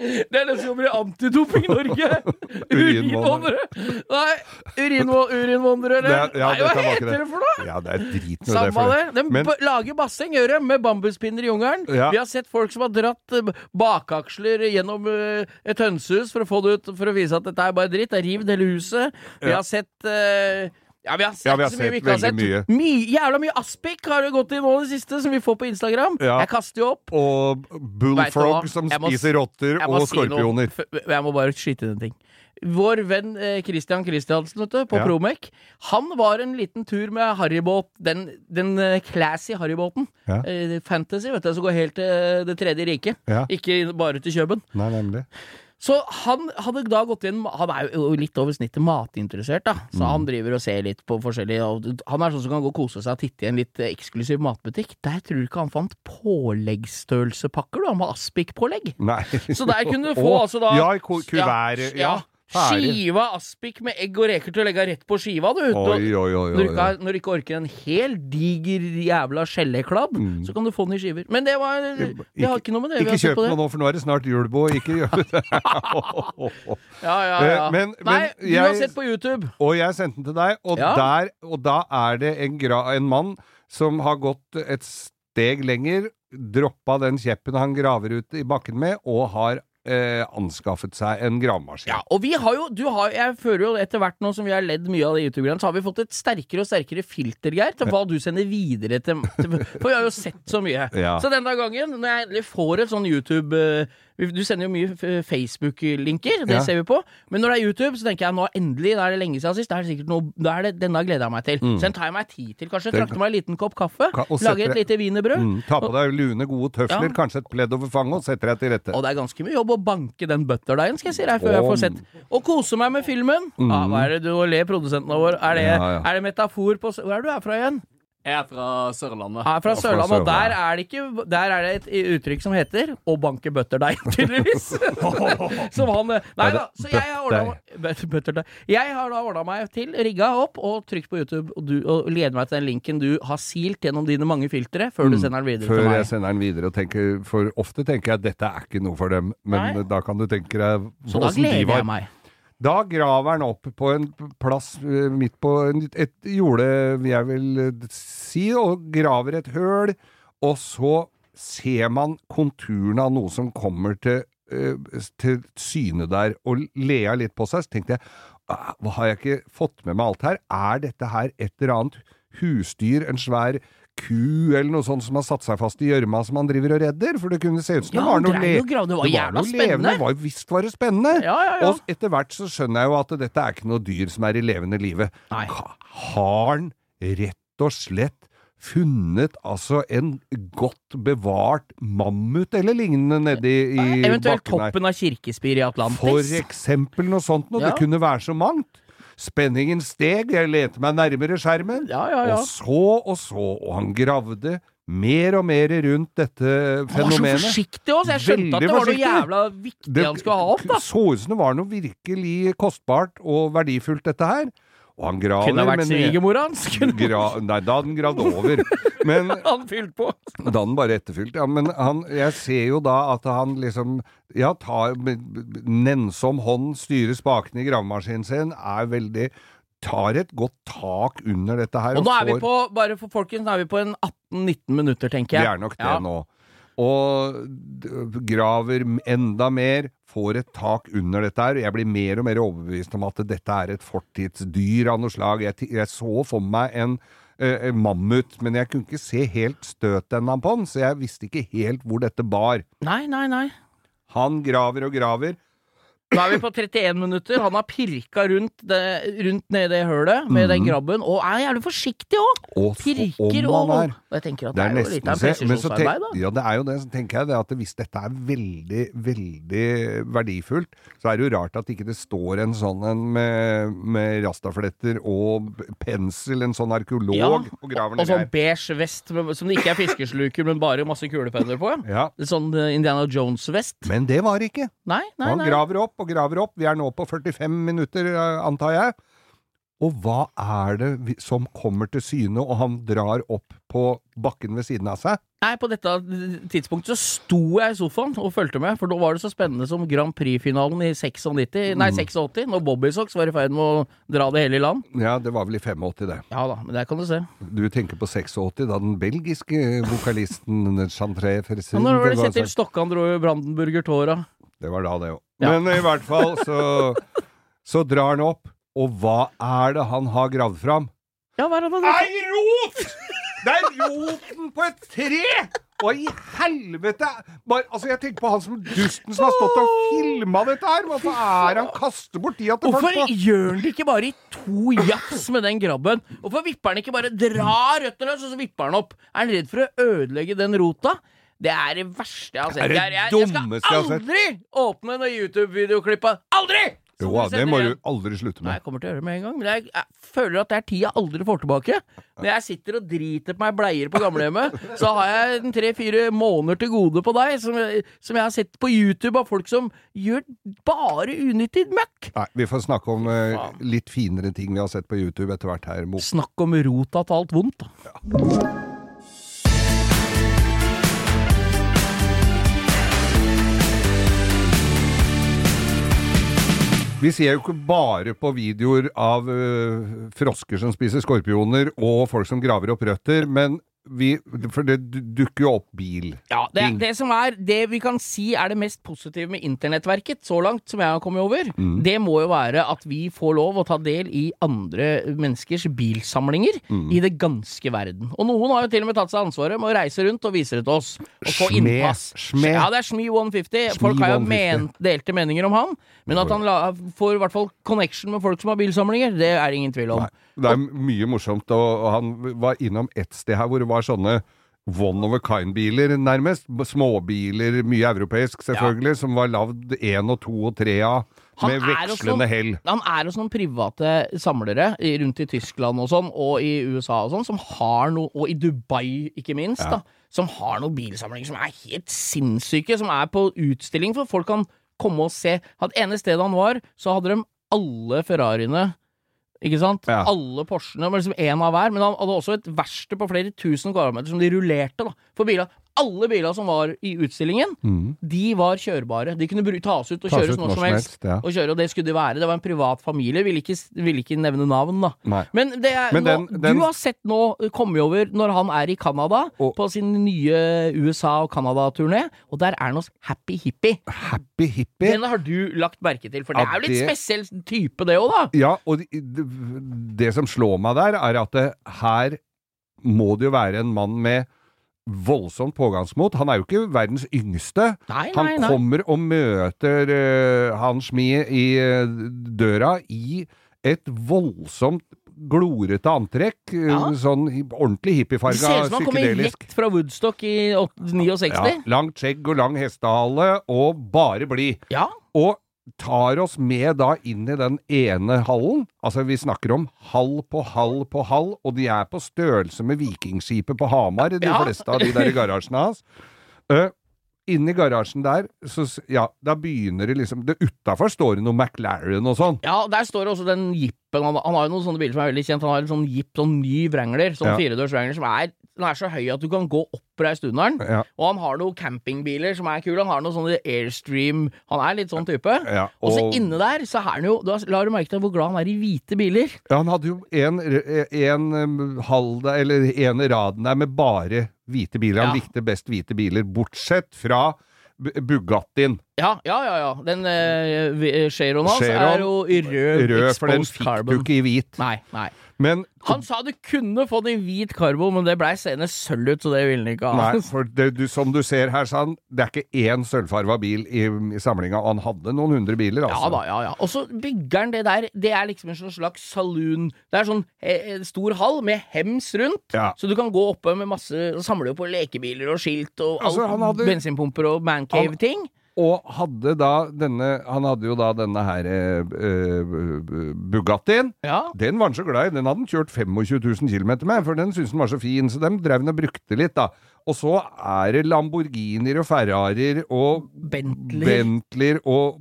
C: Det er det som jobber i Antidoping Norge! Urinvandrere! Nei, urinvånere.
B: Det ja,
C: Nei, hva heter
B: det.
C: det for noe?
B: Ja, det er drit når
C: Samme det.
B: det.
C: De
B: Men-
C: lager basseng, gjør de, med bambuspinner i jungelen.
B: Ja.
C: Vi har sett folk som har dratt eh, bakaksler gjennom eh, et hønsehus for å få det ut For å vise at dette er bare dritt. Det er rivd hele huset. Vi har sett eh, ja, vi har sett
B: Ja, vi har
C: så mye vi
B: sett
C: ikke har sett.
B: veldig
C: Mye, jævla mye aspik har det gått i nå i det siste, som vi får på Instagram.
B: Ja.
C: Jeg kaster jo opp.
B: Og bullfrog som
C: må
B: spiser rotter og
C: si
B: skorpioner.
C: F- Jeg må bare skyte inn en ting. Vår venn eh, Christian Christiansen du, på
B: Ja.
C: Promec, han var en liten tur med harrybåt, den, den eh, classy harrybåten.
B: Ja.
C: Eh, fantasy, vet du, som går helt til Det tredje riket.
B: Ja.
C: Ikke bare til Kjøben.
B: Nei, nemlig.
C: Så han hadde da gått inn Han er jo litt over snittet matinteressert, da. Så
B: Mm.
C: han driver og ser litt på forskjellige Han er sånn som kan gå og kose seg og titte i en litt eh, eksklusiv matbutikk. Der tror du ikke han fant påleggsstørrelsepakker, du. Han var Aspik-pålegg. Så der kunne du få altså da
B: Ja, i ku- kuvertet. Ja, ferdig.
C: Skiva aspik med egg og reker til å legge rett på skiva, du.
B: Oi, oi, oi.
C: Når du, ikke, når du ikke orker en hel diger jævla skjellekladd, så kan du få den i skiver. Men det var Vi har ikke noe med det
B: Mm. Ikke
C: har sett
B: kjøp
C: på det.
B: noe nå, for nå er det snart julebo. Ikke gjør det.
C: Ja, ja, ja.
B: Men, men-
C: Nei, du har sett på YouTube.
B: Og jeg sendte den til deg, og,
C: Ja.
B: der, og da er det en, gra en mann som har gått et steg lenger, droppa den kjeppen han graver ut i bakken med, og har eh, anskaffet seg en gravemaskin.
C: Ja, og vi har jo du har, Jeg føler jo etter hvert nå som vi har ledd mye av det YouTube-greiene, så har vi fått et sterkere og sterkere filter, Geir, til hva du sender videre til, til For vi har jo sett så mye.
B: Ja.
C: Så denne gangen, når jeg endelig får et sånn YouTube eh, Du sender jo mye eh, Facebook-linker, det
B: Ja.
C: ser vi på. Men når det er YouTube, så tenker jeg nå endelig, da er det lenge siden sist, da er det sikkert noe da er det, Denne gleder jeg meg til. Så den tar jeg meg tid til, kanskje. Trakter meg en liten kopp kaffe.
B: Ka-
C: Lager et lite wienerbrød.
B: Mm, ta på deg lune, gode tøfler,
C: Ja.
B: kanskje et pledd over fanget, og setter deg til rette.
C: Og det er ganske mye jobb å banke den butterdeigen, skal jeg si deg, før jeg får sett. Og kose meg med filmen. Ja, hva er det du ler produsenten vår? Er det,
B: Ja,
C: er det metafor på Hvor er du er fra igjen?
D: Jeg er fra Sørlandet.
B: Ja, fra
C: Sørlandet, og der er det ikke Der er det et uttrykk som heter 'å banke butterdeig', tydeligvis. som han eh, Nei da, så jeg har ordna meg Butterdeig. Jeg har da ordna meg til, rigga opp og trykt på YouTube, og, du, og leder meg til den linken du har silt gjennom dine mange filtre, før du sender den videre
B: Mm. Før
C: til meg.
B: jeg sender den videre og tenker For ofte tenker jeg at dette er ikke noe for dem, men
C: Nei.
B: da kan du tenke deg
C: Så da gleder
B: var.
C: jeg meg.
B: Da graver han opp på en plass eh, midt på et jorde, jeg vel eh, si, og graver et høl, og så ser man konturene av noe som kommer til, eh, til syne der, og lea litt på seg, så tenkte jeg, «Ah, hva har jeg ikke fått med meg alt her? Er dette her et eller annet husdyr, en svær ku eller noe sånt som har satt seg fast i gjørma som han driver og redder? For det kunne se ut som
C: Ja,
B: det var noe, le
C: det var
B: noe levende. Var, visst var det spennende.
C: Ja, ja.
B: Og etter hvert så skjønner jeg jo at dette er ikke noe dyr som er i levende live. Har han rett og slett funnet altså en godt bevart mammut eller lignende nedi i
C: Eventuelt
B: bakken her?
C: toppen av kirkespir i Atlantis.
B: For eksempel noe sånt noe.
C: Ja.
B: Det kunne være så mangt. Spenningen steg, jeg lente meg nærmere skjermen.
C: Ja, ja, ja.
B: Og så og så, og han gravde mer og mer rundt dette fenomenet.
C: Han var så forsiktig også, jeg skjønte at det var noe jævla viktig han skulle ha opp, da.
B: så ut som det var noe virkelig kostbart og verdifullt, dette her. Og han graver
C: Kunne vært svigermor hans.
B: Gra Nei, da hadde han gravd over. Men
C: han fylt på.
B: da hadde han bare etterfylt. Ja, men han, jeg ser jo da at han liksom Ja, tar nennsom hånd, styrer spakene i gravemaskinen sin, er veldig Tar et godt tak under dette her.
C: Og nå er vi på, bare for folkens, nå er vi på en 18-19 minutter, tenker
B: Vi
C: jeg.
B: er nok det
C: Ja.
B: nå. Og graver enda mer, får et tak under dette her. Jeg blir mer og mer overbevist om at dette er et fortidsdyr av noe slag. Jeg, jeg så for meg en uh, mammut, men jeg kunne ikke se helt støtenden på den, så jeg visste ikke helt hvor dette bar.
C: Nei, nei, nei.
B: Han graver og graver.
C: Nå er vi på 31 minutter. Han har pirka rundt, det, rundt nede i hølet med den grabben, og er jævlig forsiktig òg! Pirker og
B: er
C: Og jeg tenker at
B: Det
C: det
B: er
C: er jo litt av presisjonsarbeid, da.
B: Ja, det er jo det. Så tenker jeg det at hvis dette er veldig, veldig verdifullt, så er det jo rart at ikke det står en sånn en med, med rastafletter og pensel, en sånn arkeolog,
C: Ja,
B: og graver
C: Og sånn beige vest med, som det ikke er fiskesluker, men bare masse kulepenner på.
B: Ja.
C: Sånn Indiana Jones-vest.
B: Men det var det ikke.
C: Nei, nei,
B: Han
C: nei.
B: graver opp og graver opp. Vi er nå på 45 minutter, eh, antar jeg. Og hva er det som kommer til syne, og han drar opp på bakken ved siden av seg?
C: Nei, på dette tidspunktet så sto jeg i sofaen og fulgte med, for da var det så spennende som Grand Prix-finalen i 96, nei, 86, når Bobby Socks var i ferd med å dra det hele i land.
B: Ja, det var vel i 85, det.
C: Ja da, men der kan du se.
B: Du tenker på 86, da den belgiske vokalisten Chantré
C: Ja, når var det Kjetil Stokkan dro Brandenburger-tåra?
B: Det var da, det òg.
C: Ja.
B: Men i hvert fall så, så drar han opp, og hva er det han har gravd fram?
C: Ja, hva er det han har
B: Ei rot! Det er roten på et tre! Hva i helvete! Bare, altså, jeg tenker på han som dusten som har stått og filma dette her. Hvorfor er han kaster bort tida til folk
C: Hvorfor
B: på
C: gjør han det ikke bare i to jafs med den grabben? Hvorfor vipper han ikke bare drar røttene løs, og så vipper han opp? Er han redd for å ødelegge den rota? Det er det verste jeg har sett.
B: Det er det
C: Jeg, jeg, jeg
B: sett.
C: skal
B: jeg skal
C: aldri åpne noen YouTube-videoklippet! Aldri!
B: Jo, det må du aldri slutte
C: Nei,
B: med.
C: jeg kommer til å gjøre det med en gang, men jeg, jeg føler at det er tid jeg aldri får tilbake. Når jeg sitter og driter på meg bleier på gamlehjemmet, så har jeg tre-fire måneder til gode på deg, som, som jeg har sett på YouTube av folk som gjør bare unyttig møkk.
B: Nei, Vi får snakke om eh, litt finere ting vi har sett på YouTube etter hvert her. Mo.
C: Snakk om rota til alt vondt, da.
B: Vi ser jo ikke bare på videoer av uh, frosker som spiser skorpioner, og folk som graver opp røtter, men vi, for det dukker jo opp bil.
C: Ja, det, det som er Det vi kan si er det mest positive med internettverket, så langt som jeg har kommet over, det må jo være at vi får lov å ta del i andre menneskers bilsamlinger i det ganske verden. Og noen har jo til og med tatt seg ansvaret med å reise rundt og vise det til oss. Og få innpass.
B: Sme.
C: Ja, det er Shmi 150.
B: Shmi
C: Folk har jo
B: 150.
C: ment, delte meninger om han, men at han la, får i hvert fall connection med folk som har bilsamlinger, det er ingen tvil om.
B: Nei, det er mye morsomt, og, han var innom ett sted her hvor det var sånne one of a kind-biler, nærmest. Småbiler, mye europeisk selvfølgelig, som var lagd én og to og tre av,
C: Han
B: med vekslende hell.
C: Han er hos noen private samlere rundt i Tyskland og sånn, og i USA og sånn, som har noe, og i Dubai ikke minst, da, som har noen bilsamlinger som er helt sinnssyke, som er på utstilling, for folk kan komme og se. At ene stedet han var, så hadde de alle Ferrariene. Ikke sant?
B: Ja.
C: Alle Porschene, liksom én av hver. Men han hadde også et verksted på flere tusen kvadratmeter som de rullerte da, for biler. Alle biler som var i utstillingen, de var kjørbare. De kunne tas ut og
B: Tas
C: kjøres
B: ut
C: når som helst.
B: ja.
C: Og kjøre, og det skulle de være. Det var en privat familie. Ville ikke, vil ikke nevne navn, da.
B: Nei.
C: Men, det
B: Men
C: nå,
B: den- den-
C: du har sett nå komme over når han er i Canada,
B: Og-
C: på sin nye USA- og Canada-turné, og der er han hos Happy Hippie.
B: Happy hippie.
C: Den har du lagt merke til, for det er jo litt
B: det-
C: spesiell type, det òg, da.
B: Ja, og det, det, det som slår meg der, er at her må det jo være en mann med voldsomt pågangsmot. Han er jo ikke verdens yngste.
C: Nei,
B: Han
C: nei, nei.
B: kommer og møter uh, Hans Mie i uh, døra i et voldsomt glorete antrekk. eh,
C: Ja.
B: Sånn ordentlig
C: Det
B: psykedelisk.
C: ser ut som han kommer rett fra Woodstock i åt- 69.
B: Ja, langt skjegg og lang hestehale, og bare blid.
C: Ja.
B: Og tar oss med da inn i den ene hallen. Altså, vi snakker om hall på hall på hall, og de er på størrelse med vikingskipet på Hamar, de
C: Ja.
B: fleste av de der i garasjene hans. Uh, Inni garasjen der, så ja, da begynner det liksom det Utafor står det noe McLaren og sånn.
C: Ja, der står det også den jeepen. Han, han har jo noen sånne biler som er veldig kjent. Han har en sånn jeep, sånn ny Wrangler, sånn
B: Ja.
C: firedørs Wrangler, som er, den er så høy at du kan gå oppreist under den.
B: Ja,
C: Og han har noen campingbiler som er kule. Han har noen sånne Airstream Han er litt sånn type.
B: ja,
C: Og så inne der så er han jo da La du merke til hvor glad han er i hvite biler?
B: ja, han hadde jo en, en halv eller en raden der med bare hvite biler. Han
C: Ja.
B: likte best hvite biler, bortsett fra Bu- Bugattien.
C: Ja, ja, ja. ja. Den uh, Cheron hans
B: Chiron,
C: er jo i rød,
B: Rød, for den fikk
C: carbon.
B: du ikke i hvit.
C: Nei, nei.
B: Men
C: Han sa du kunne få det i hvit karbo, men det blei seende sølv ut, så det ville han ikke ha.
B: Nei, for det, du, som du ser her, sa han, det er ikke én sølvfarva bil i, i samlinga. Og han hadde noen hundre biler, altså.
C: Ja da, ja ja. Og så bygger han det der. Det er liksom en sånn slags saloon. Det er sånn eh, stor hall med hems rundt,
B: Ja.
C: så du kan gå oppe med masse samle på lekebiler og skilt og
B: Altså, hadde-
C: Bensinpumper og mancave-ting.
B: Og hadde da denne Han hadde jo da denne her eh, eh, Bugattien.
C: Ja.
B: Den var han så glad i. Den hadde han kjørt 25 000 km med, for den syntes han var så fin. Så dem drev han og brukte litt, da. Og så er det Lamborghinier og Ferrarier og
C: Bentley.
B: Bentleyer og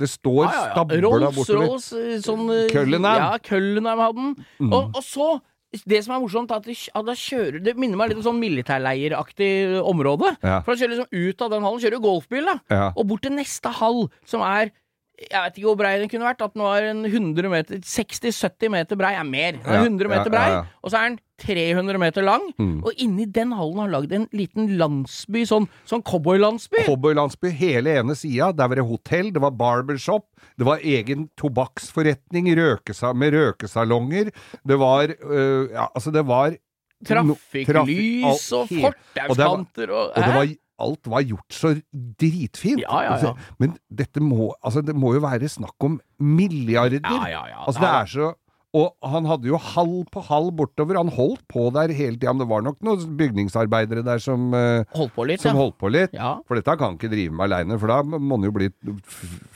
B: Det står
C: Ja, ja, ja.
B: stabla bortover.
C: Rolls-Rolls, sånn eh,
B: Cullenham.
C: Ja, Cullenham hadde den.
B: Mm.
C: Og, og så det som er morsomt, er at de, at da kjører Det minner meg litt om sånn militærleiraktig område.
B: Ja.
C: For han kjører liksom ut av den hallen, kjører golfbil, da.
B: Ja.
C: Og bort til neste hall, som er jeg vet ikke hvor brei den kunne vært. At den var en 100 meter 60-70 meter brei er mer. Den er 100 meter brei, og så er den 300 meter lang.
B: Mm.
C: Og inni den hallen har han lagd en liten landsby, sånn, sånn cowboylandsby.
B: Cowboylandsby, hele ene sida. Der var det hotell, det var barbershop, det var egen tobakksforretning røkesa med røkesalonger. Det var øh, Ja, altså, det var
C: Trafikklys
B: trafikk-
C: og fortauskanter og,
B: Og det var, alt var gjort så dritfint.
C: Ja, ja, ja.
B: Men dette må Altså, det må jo være snakk om milliarder.
C: Ja, ja, ja.
B: Altså, det er så Og han hadde jo hall på hall bortover. Han holdt på der hele tida. Men det var nok noen bygningsarbeidere der som, uh,
C: Holdt på litt,
B: som
C: ja.
B: holdt på litt.
C: ja.
B: For dette kan han ikke drive med aleine, for da må han jo bli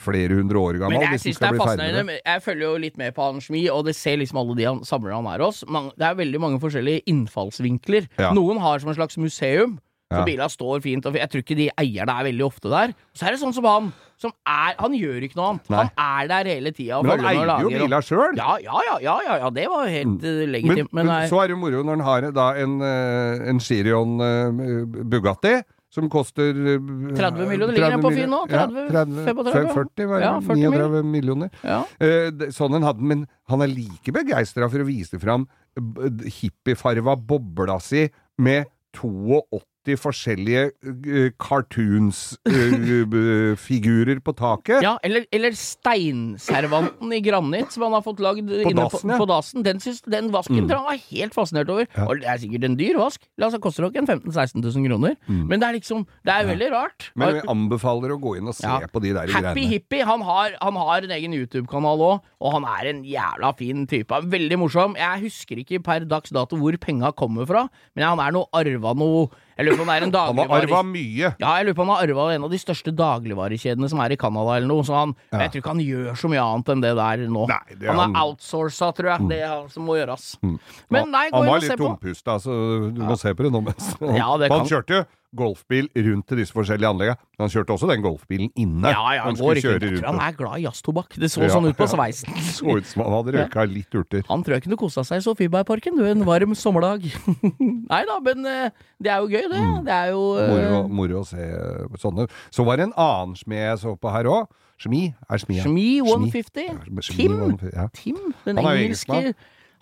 B: flere hundre år gammel.
C: Men jeg syns det er fascinerende. Jeg følger jo litt med på Anders Mie, og det ser liksom alle de han samler han er hos. Det er veldig mange forskjellige innfallsvinkler.
B: Ja.
C: Noen har som en slags museum. Så
B: Ja.
C: bilene står fint, og jeg tror ikke de eierne er veldig ofte der. Så er det sånn som han, som er Han gjør ikke noe annet.
B: Nei.
C: Han er der hele tida.
B: Men han eier jo bila sjøl!
C: Ja, ja, ja, ja, ja, det var jo helt mm.
B: Men,
C: legitimt. Men,
B: men
C: men,
B: så er det jo moro når han har da en, eh, en Chirion uh, Bugatti. Som koster eh,
C: 30 millioner. Ligger den på Finn nå? 30, 35?
B: 40, var det?
C: Ja, 40
B: 39 millioner. Eh, sånn en hadde, men han er like begeistra for å vise fram eh, hippiefarva bobla si med 82 forskjellige uh, cartoons-figurer på taket.
C: Ja, eller, eller steinservanten i granitt som han har fått lagd inne
B: dassen, ja.
C: på, dasen. Den, synes, den vasken
B: Mm.
C: tror jeg han var helt fascinert over.
B: Ja.
C: Og det er sikkert en dyr vask. La oss koster nok en 15 000-16 000 kroner. Men det er liksom Det er veldig rart.
B: Mm. Men vi anbefaler å gå inn og se
C: Ja.
B: på de der
C: Happy
B: greiene.
C: Hippie, han har, han har en egen YouTube-kanal òg, og han er en jævla fin type. Veldig morsom. Jeg husker ikke per dags dato hvor penga kommer fra, men han er noe arva noe Jeg lurer på om det er en
B: Han har arva mye.
C: Ja, jeg lurer på om han har arva en av de største dagligvarekjedene som er i Canada eller noe. Så han,
B: Ja.
C: Jeg tror ikke han gjør så mye annet enn det der nå.
B: Nei, det er
C: han
B: han-
C: er outsourca, tror jeg. Det er han som må gjøres.
B: Mm.
C: Men nei, gå
B: han
C: inn
B: var
C: og se
B: litt
C: på.
B: tompusta, så du må se på det nå mens
C: Ja, det
B: Han kjørte jo golfbil rundt til disse forskjellige anleggene. Men han kjørte også den golfbilen inne.
C: Ja, ja,
B: han
C: går ikke. tror han er glad i jazztobakk. Det så
B: Ja,
C: sånn ut på sveisen.
B: Ja, så ut som han hadde røyka litt urter.
C: Han tror jeg kunne kosa seg i Sofiebergparken, en varm sommerdag. Nei da, men eh, det er jo gøy, det.
B: Mm.
C: Det er jo uh...
B: Moro, moro å se sånne. Så var det en annen smed jeg så på her òg. Shmi er Shmi. ja.
C: Shmi
B: Shmi.
C: 150.
B: Shmi
C: Tim.
B: 150, Ja.
C: Tim, den engelske.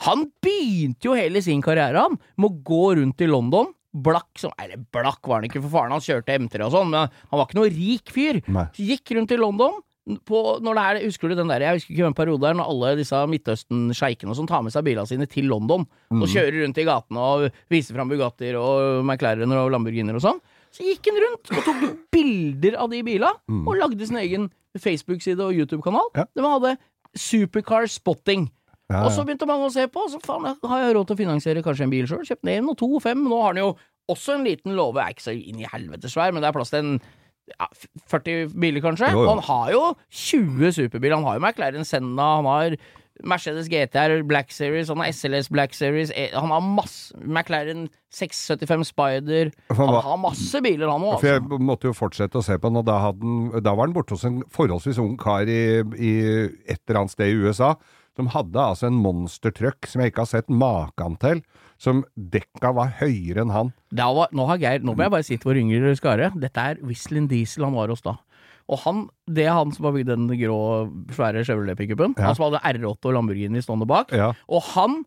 C: Han begynte jo hele sin karriere han med å gå rundt i London. Blakk som Eller blakk var han ikke, for faren hans kjørte M3 og sånn, men han var ikke noe rik fyr.
B: Nei.
C: Gikk rundt i London. På, når det er, husker du den der, Jeg husker ikke hvem periode det er, når alle disse Midtøsten-sjeikene og sånn tar med seg bilene sine til London
B: Mm.
C: og kjører rundt i gatene og viser fram Bugattier og McLarener og Lamborghiner og sånn. Så gikk han rundt og tok bilder av de bilene,
B: Mm.
C: og lagde sin egen Facebook-side og YouTube-kanal.
B: Ja.
C: De hadde Supercar Spotting.
B: Ja,
C: Og så begynte mange å se på, så faen, har jeg råd til å finansiere kanskje en bil sjøl. Kjøpt en og to og fem. Nå har han jo også en liten låve, er ikke så inn i helvete svær, men det er plass til en ja, 40 biler, kanskje.
B: Jo, jo.
C: Han har jo 20 superbiler. Han har jo McLaren Senna, han har Mercedes GTR Black Series, han har SLS Black Series, eh, han har masse McLaren 675 Spider. Han har masse biler, han òg.
B: Jeg måtte jo fortsette å se på den, og da, hadde han, da var han borte hos en forholdsvis ung kar i, i et eller annet sted i USA. Som hadde altså en monstertruck som jeg ikke har sett maken til, som dekka var høyere enn han.
C: Var, nå, har Geir, nå må jeg bare si til vår yngre skare, dette er Whistling Diesel han var hos da. Og han, det er han som har bygd den grå, svære Chevrolet-pickupen.
B: Ja.
C: Han som hadde R8 og Lamborghini stående bak.
B: Ja.
C: Og han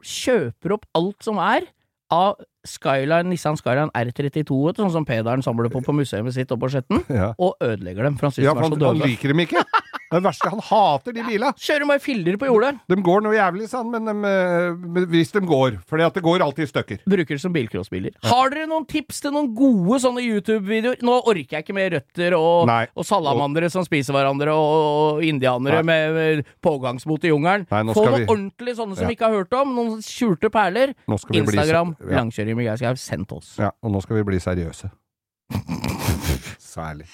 C: kjøper opp alt som er av Skyline, Nissan Skyline R32, vet sånn som Pederen samler på på museet sitt oppe på Skjetten,
B: Ja.
C: og ødelegger dem, for han syns
B: Ja,
C: de er så
B: han, han liker dem ikke! Det er verste. Han hater de bila.
C: Kjører bare filler på jordet.
B: De går noe jævlig, sa han, men, de, eh, hvis de går. For det går alltid i stykker.
C: Bruker det som bilcrossbiler. Har dere noen tips til noen gode sånne YouTube-videoer? Nå orker jeg ikke med røtter og, og salamandere som spiser hverandre, og, og indianere
B: Nei.
C: med, pågangsmot i jungelen. Få noen
B: vi-
C: ordentlig sånne som
B: Ja.
C: vi ikke har hørt om. Noen skjulte perler.
B: Bli
C: Instagram,
B: så- ja.
C: langkjøring med Geir Skau. Send til oss.
B: Ja, og nå skal vi bli seriøse. Særlig.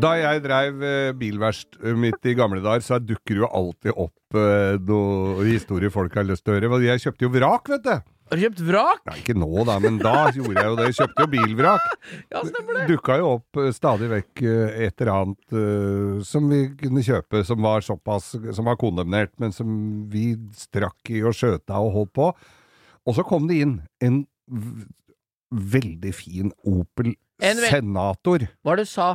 B: Da jeg dreiv eh, bilverst eh, mitt i gamle dager, så dukker jo alltid opp noen noe historier folk har lyst til å høre. Jeg kjøpte jo vrak, vet du.
C: Har du kjøpt vrak?
B: Nei, ikke nå da, men da gjorde jeg jo det. Jeg kjøpte jo bilvrak.
C: Ja, det.
B: dukka jo opp eh, stadig vekk eh, et eller annet uh, som vi kunne kjøpe, som var såpass Som var kondemnert, men som vi strakk i og skjøta og holdt på. Og så kom det inn en veldig fin Opel
C: En
B: Senator.
C: Hva var det du sa?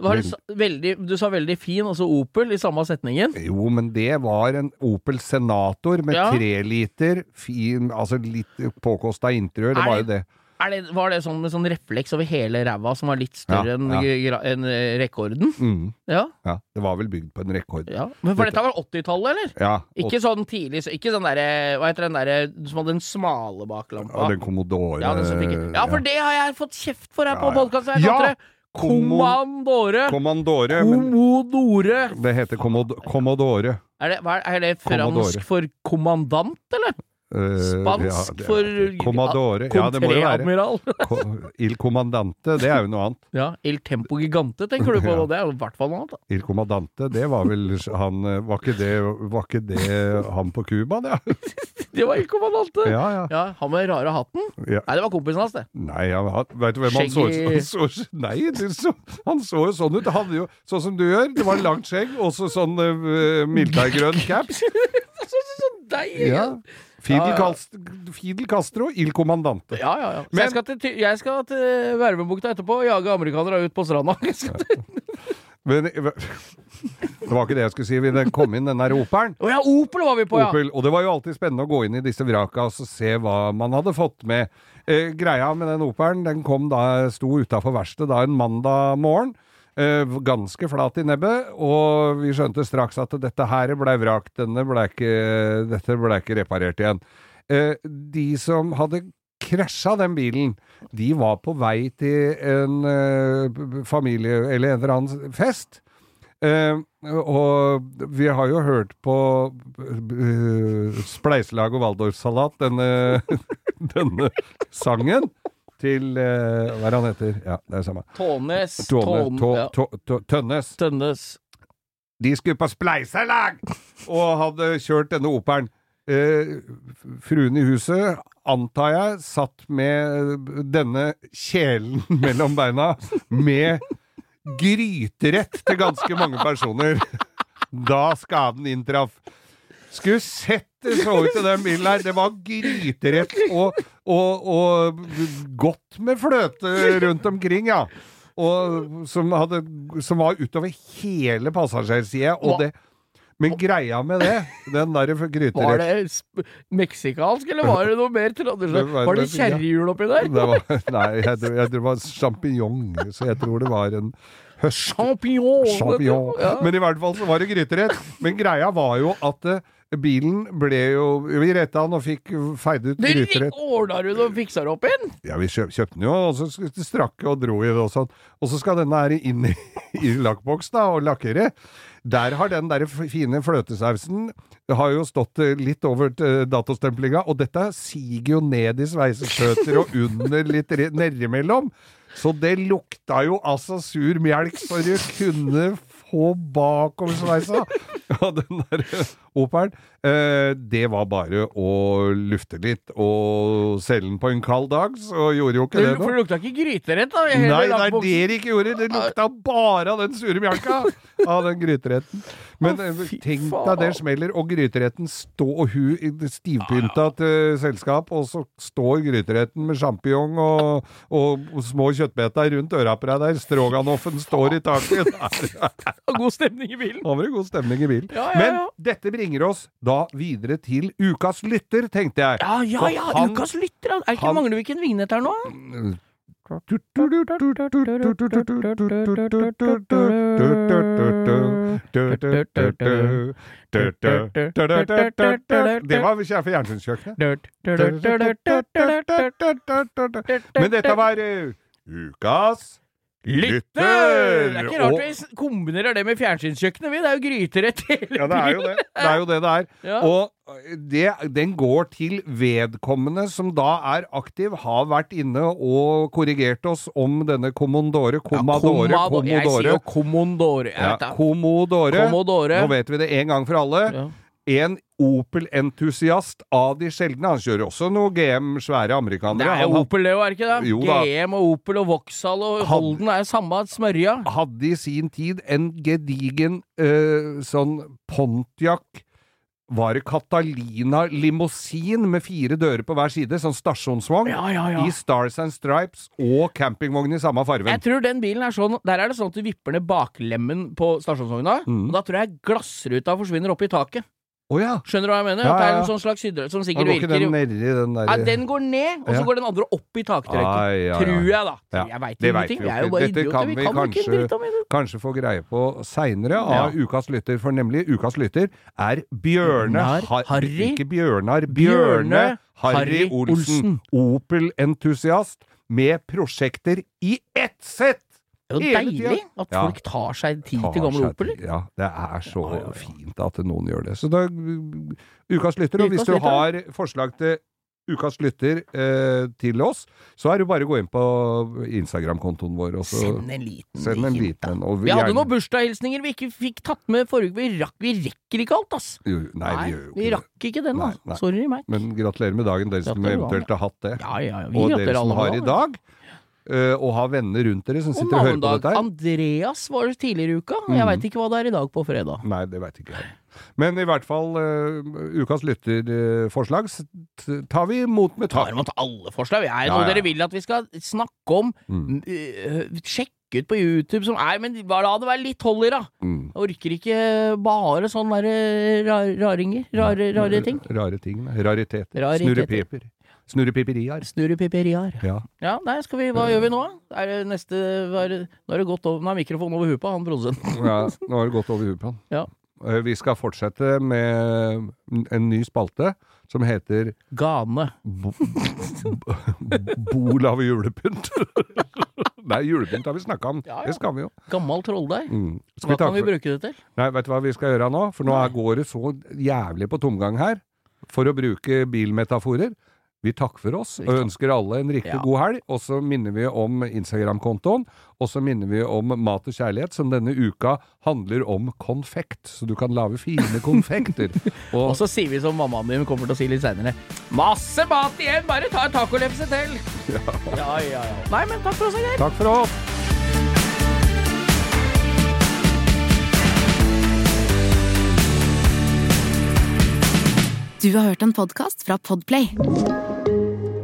C: Var det? Veldig, du sa veldig fin, altså Opel, i samme setningen.
B: Jo, men det var en Opel Senator med
C: Ja.
B: tre liter, fin, altså litt påkosta interiør. Det var jo det.
C: Det, var det sånn med sånn refleks over hele ræva som var litt større
B: Ja, ja.
C: enn, eh, rekorden?
B: Mm,
C: Ja,
B: ja, det var vel bygd på en rekord.
C: ja. Men for dette var 80-tallet, eller?
B: Ja, 80
C: Ikke sånn tidlig, ikke sånn derre Hva heter den derre som hadde den smale baklampa?
B: ja, den Commodore
C: Ja, den fikk, ja, for det har jeg fått kjeft for her på podkasten.
B: Ja!
C: Kommandore.
B: Commandore. Men
C: Kommodore.
B: det heter Commodore.
C: Er det, hva er, er det fransk for kommandant, eller?
B: Eh,
C: Spansk for
B: Commodore. Ja, det må det være. Il Commandante, det er jo noe annet.
C: Ja, Il Tempo Gigante tenker du på,
B: Ja.
C: det er jo i hvert fall noe annet. da.
B: Il Commandante, det var vel han eh, Var ikke det, var ikke det han på Cuba, det?
C: Det var Il Commandante! Ja.
B: Ja, ja.
C: han med rare hatten.
B: ja.
C: Nei, det var kompisen hans, det.
B: Nei, han, vet du hvem han så ut som? Han så, nei, det så, han så jo sånn ut. Han hadde jo sånn som du gjør. Det var langt skjegg, og så sånn uh, grønn caps.
C: Sånn deg!
B: Ja. Fidel,
C: ja.
B: Fidel Castro, Il Comandante.
C: Ja, ja, ja. Så
B: Men-
C: jeg skal til, jeg skal til Vervebukta etterpå og jage amerikanere ut på stranda.
B: Men det var ikke det jeg skulle si. Vi kom inn, den der Opelen.
C: Oh ja, Opel var vi på, ja!
B: Opel. Og det var jo alltid spennende å gå inn i disse vraka og se hva man hadde fått med. Eh, greia med den Opelen, den kom da, sto utafor verkstedet da en mandag morgen. Eh, ganske flat i nebbet, og vi skjønte straks at dette her blei vrakt, Denne ble ikke, dette ble ikke reparert igjen. Eh, de som hadde krasja den bilen, de var på vei til en eh, familie eller en eller annen fest. Uh, og vi har jo hørt på uh, Spleiselag og Waldorfsalat, denne, denne sangen til uh, Hva er han heter? Ja, det er det samme.
C: Tånes,
B: Tåne,
C: Tån,
B: tå, tå, tå, Tønnes.
C: Tønnes.
B: De skulle på spleiselag! Og hadde kjørt denne operen. Eh, fruen i huset, antar jeg, satt med denne kjelen mellom beina med gryterett til ganske mange personer da skaden inntraff. Skulle sett det så ut i den bilen her. Det var gryterett og, og, og godt med fløte rundt omkring, ja. Og som, hadde, som var utover hele passasjersida. Og det Men greia med det, den der gryterett
C: Var det meksikansk, eller var det noe mer tradisjonelt?
B: Var-
C: Var det kjerrehjul oppi der?
B: det var, Nei, jeg, jeg tror det var sjampinjong, så jeg tror det var en høst...
C: Champignon!
B: Champignon.
C: Ja.
B: Men i hvert fall så var det gryterett. Men greia var jo at eh, bilen ble jo Vi retta den og fikk feid ut gryterett.
C: ordna du det og fiksa det opp igjen?
B: Ja, vi kjøp, kjøpte den jo, og så strakk og dro i det og sånn. Og så skal denne her inn i, i lakkboks da, og lakkere. Der har den der fine fløtesausen det har jo stått eh, litt over til datostemplinga, og dette siger jo ned i sveiseskjøter og under litt nedimellom. Så det lukta jo altså sur melk, så du kunne få bakoversveisa. Ja, den der Opelen. Eh, det var bare å lufte litt og selge den på en kald dag, så gjorde jo ikke det
C: Det, for det lukta ikke gryterett, da?
B: Nei, det er det det ikke gjorde. Det lukta bare av den sure mjølka! Av den gryteretten. Men eh, tenk deg det smeller, og gryteretten står og hun stivpynta til selskap, og så står gryteretten med sjampinjong og, og, og små kjøttbeter rundt øra på deg der. Stroganoffen står i taket.
C: Og God stemning i bilen.
B: var det god stemning i bilen.
C: Ja, ja, ja.
B: Men dette bringer oss da videre til ukas lytter, tenkte jeg.
C: Ja, ja, ja!
B: han-
C: Ukas lytter! Er ikke
B: han-
C: Mangler vi ikke en vignett her nå?
B: Det var Kjære fjernsynskjøkkenet. Men dette var uh, ukas
C: Lytter! Det er ikke rart
B: Og-
C: vi kombinerer det med fjernsynskjøkkenet, vi. Det er jo gryterett hele
B: Ja, det er jo det. Det er jo det det er.
C: Ja.
B: Og det, den går til vedkommende som da er aktiv, har vært inne og korrigert oss om denne Commodore, Commodore,
C: Commodore. Jeg sier jo
B: Commodore. Ja. Commodore.
C: Commodore.
B: Nå vet vi det en gang for alle.
C: Ja.
B: En Opel-entusiast av de sjeldne. Han kjører også noe GM, svære amerikanere.
C: Det er jo Opel, det er ikke det?
B: Jo.
C: GM og Opel og Vauxhall og
B: Holden
C: Holden er samme smørja.
B: hadde i sin tid en gedigen eh, sånn Pontiac var det Catalina limousin med fire dører på hver side, sånn stasjonsvogn,
C: Ja, ja, ja.
B: i Stars and Stripes og campingvogn i samme farge
C: Jeg tror den bilen er sånn Der er det sånn at du vipper ned baklemmen på stasjonsvogna,
B: Mm.
C: og da tror jeg glassruta forsvinner opp i taket.
B: Å ja!
C: Skjønner du hva jeg mener?
B: Ja,
C: ja, det er en sånn slags hydre som sikkert virker.
B: den nedi den der
C: den går ned, og så går den andre opp i taktrøyken. Tror jeg, da. Jeg veit ingenting.
B: vi
C: er jo bare
B: Dette
C: idioter.
B: kan
C: Vi
B: vi
C: kan
B: kanskje,
C: ikke om det.
B: kanskje få greie på seinere av. Ukas lytter, for nemlig Ukas lytter er Bjørne Har-
C: Harry.
B: Ikke Bjørnar. Bjørne Harry
C: Olsen.
B: Olsen. Opel-entusiast med prosjekter i ett sett!
C: Det er jo
B: Hele
C: deilig at folk tar seg tid til gamle Opel.
B: Ja, det er så
C: Ja, ja,
B: fint at noen gjør det. Så da Ukas lytter, og hvis du har forslag til Ukas lytter eh, til oss, så er det bare å gå inn på Instagram-kontoen vår og
C: Send en liten
B: send en liten og
C: Vi hadde noen bursdagshilsninger vi ikke fikk tatt med forrige Vi rakk, vi rekker ikke alt, ass!
B: Jo, Nei, vi jo
C: vi
B: ikke det.
C: rakk ikke den,
B: Nei, nei.
C: Sorry meg.
B: Men gratulerer med dagen, dere som eventuelt har hatt det.
C: Ja, ja, ja. Vi
B: og dere som har i dag. Eh, og ha venner rundt dere som sitter og hører på dette her.
C: Andreas var det tidligere i uka. og Jeg
B: Mhm.
C: veit ikke hva det er i dag på fredag.
B: Nei, det veit ikke jeg. Men i hvert fall, uh, ukas lytterforslag uh, tar vi imot med takk.
C: Tar imot alle forslag. Er det
B: Ja,
C: noe
B: ja.
C: dere vil at vi skal snakke om?
B: Mm.
C: Uh, sjekke ut på YouTube som er Men la det være litt hold i, da.
B: Mm.
C: Orker ikke bare sånne raringer. Rare, rare ting.
B: Rare ting. Rariteter.
C: Rariteter.
B: Snurrepeper. Snurrepiperier.
C: Snurrepiperiar.
B: Ja.
C: Ja, nei, skal vi Hva gjør vi nå? Er det neste hva er det, Nå er det gått over Nå er mikrofonen over huet på han produsenten.
B: ja, nå har det gått over huet på han.
C: Ja.
B: Eh, Vi skal fortsette med en ny spalte som heter
C: Gane.
B: Bo- Bol av julepynt. Nei, julepynt har vi snakka om.
C: Ja, ja.
B: Det skal vi jo.
C: Gammel trolldeig.
B: Mm.
C: Hva
B: vi
C: kan vi bruke det til?
B: Nei, vet du hva vi skal gjøre nå? For nå går det så jævlig på tomgang her. For å bruke bilmetaforer. Vi takker for oss og ønsker alle en riktig
C: Ja.
B: god helg. Og så minner vi om Instagram-kontoen, og så minner vi om Mat og kjærlighet, som denne uka handler om konfekt. Så du kan lage fine konfekter.
C: Og
B: Og
C: så sier vi som mammaen din kommer til å si litt seinere. Masse mat igjen! Bare ta en tacolefse til! Ja. ja, ja, Nei, men takk for oss, Geir.
B: takk for oss!
A: Du har hørt en podkast fra Podplay.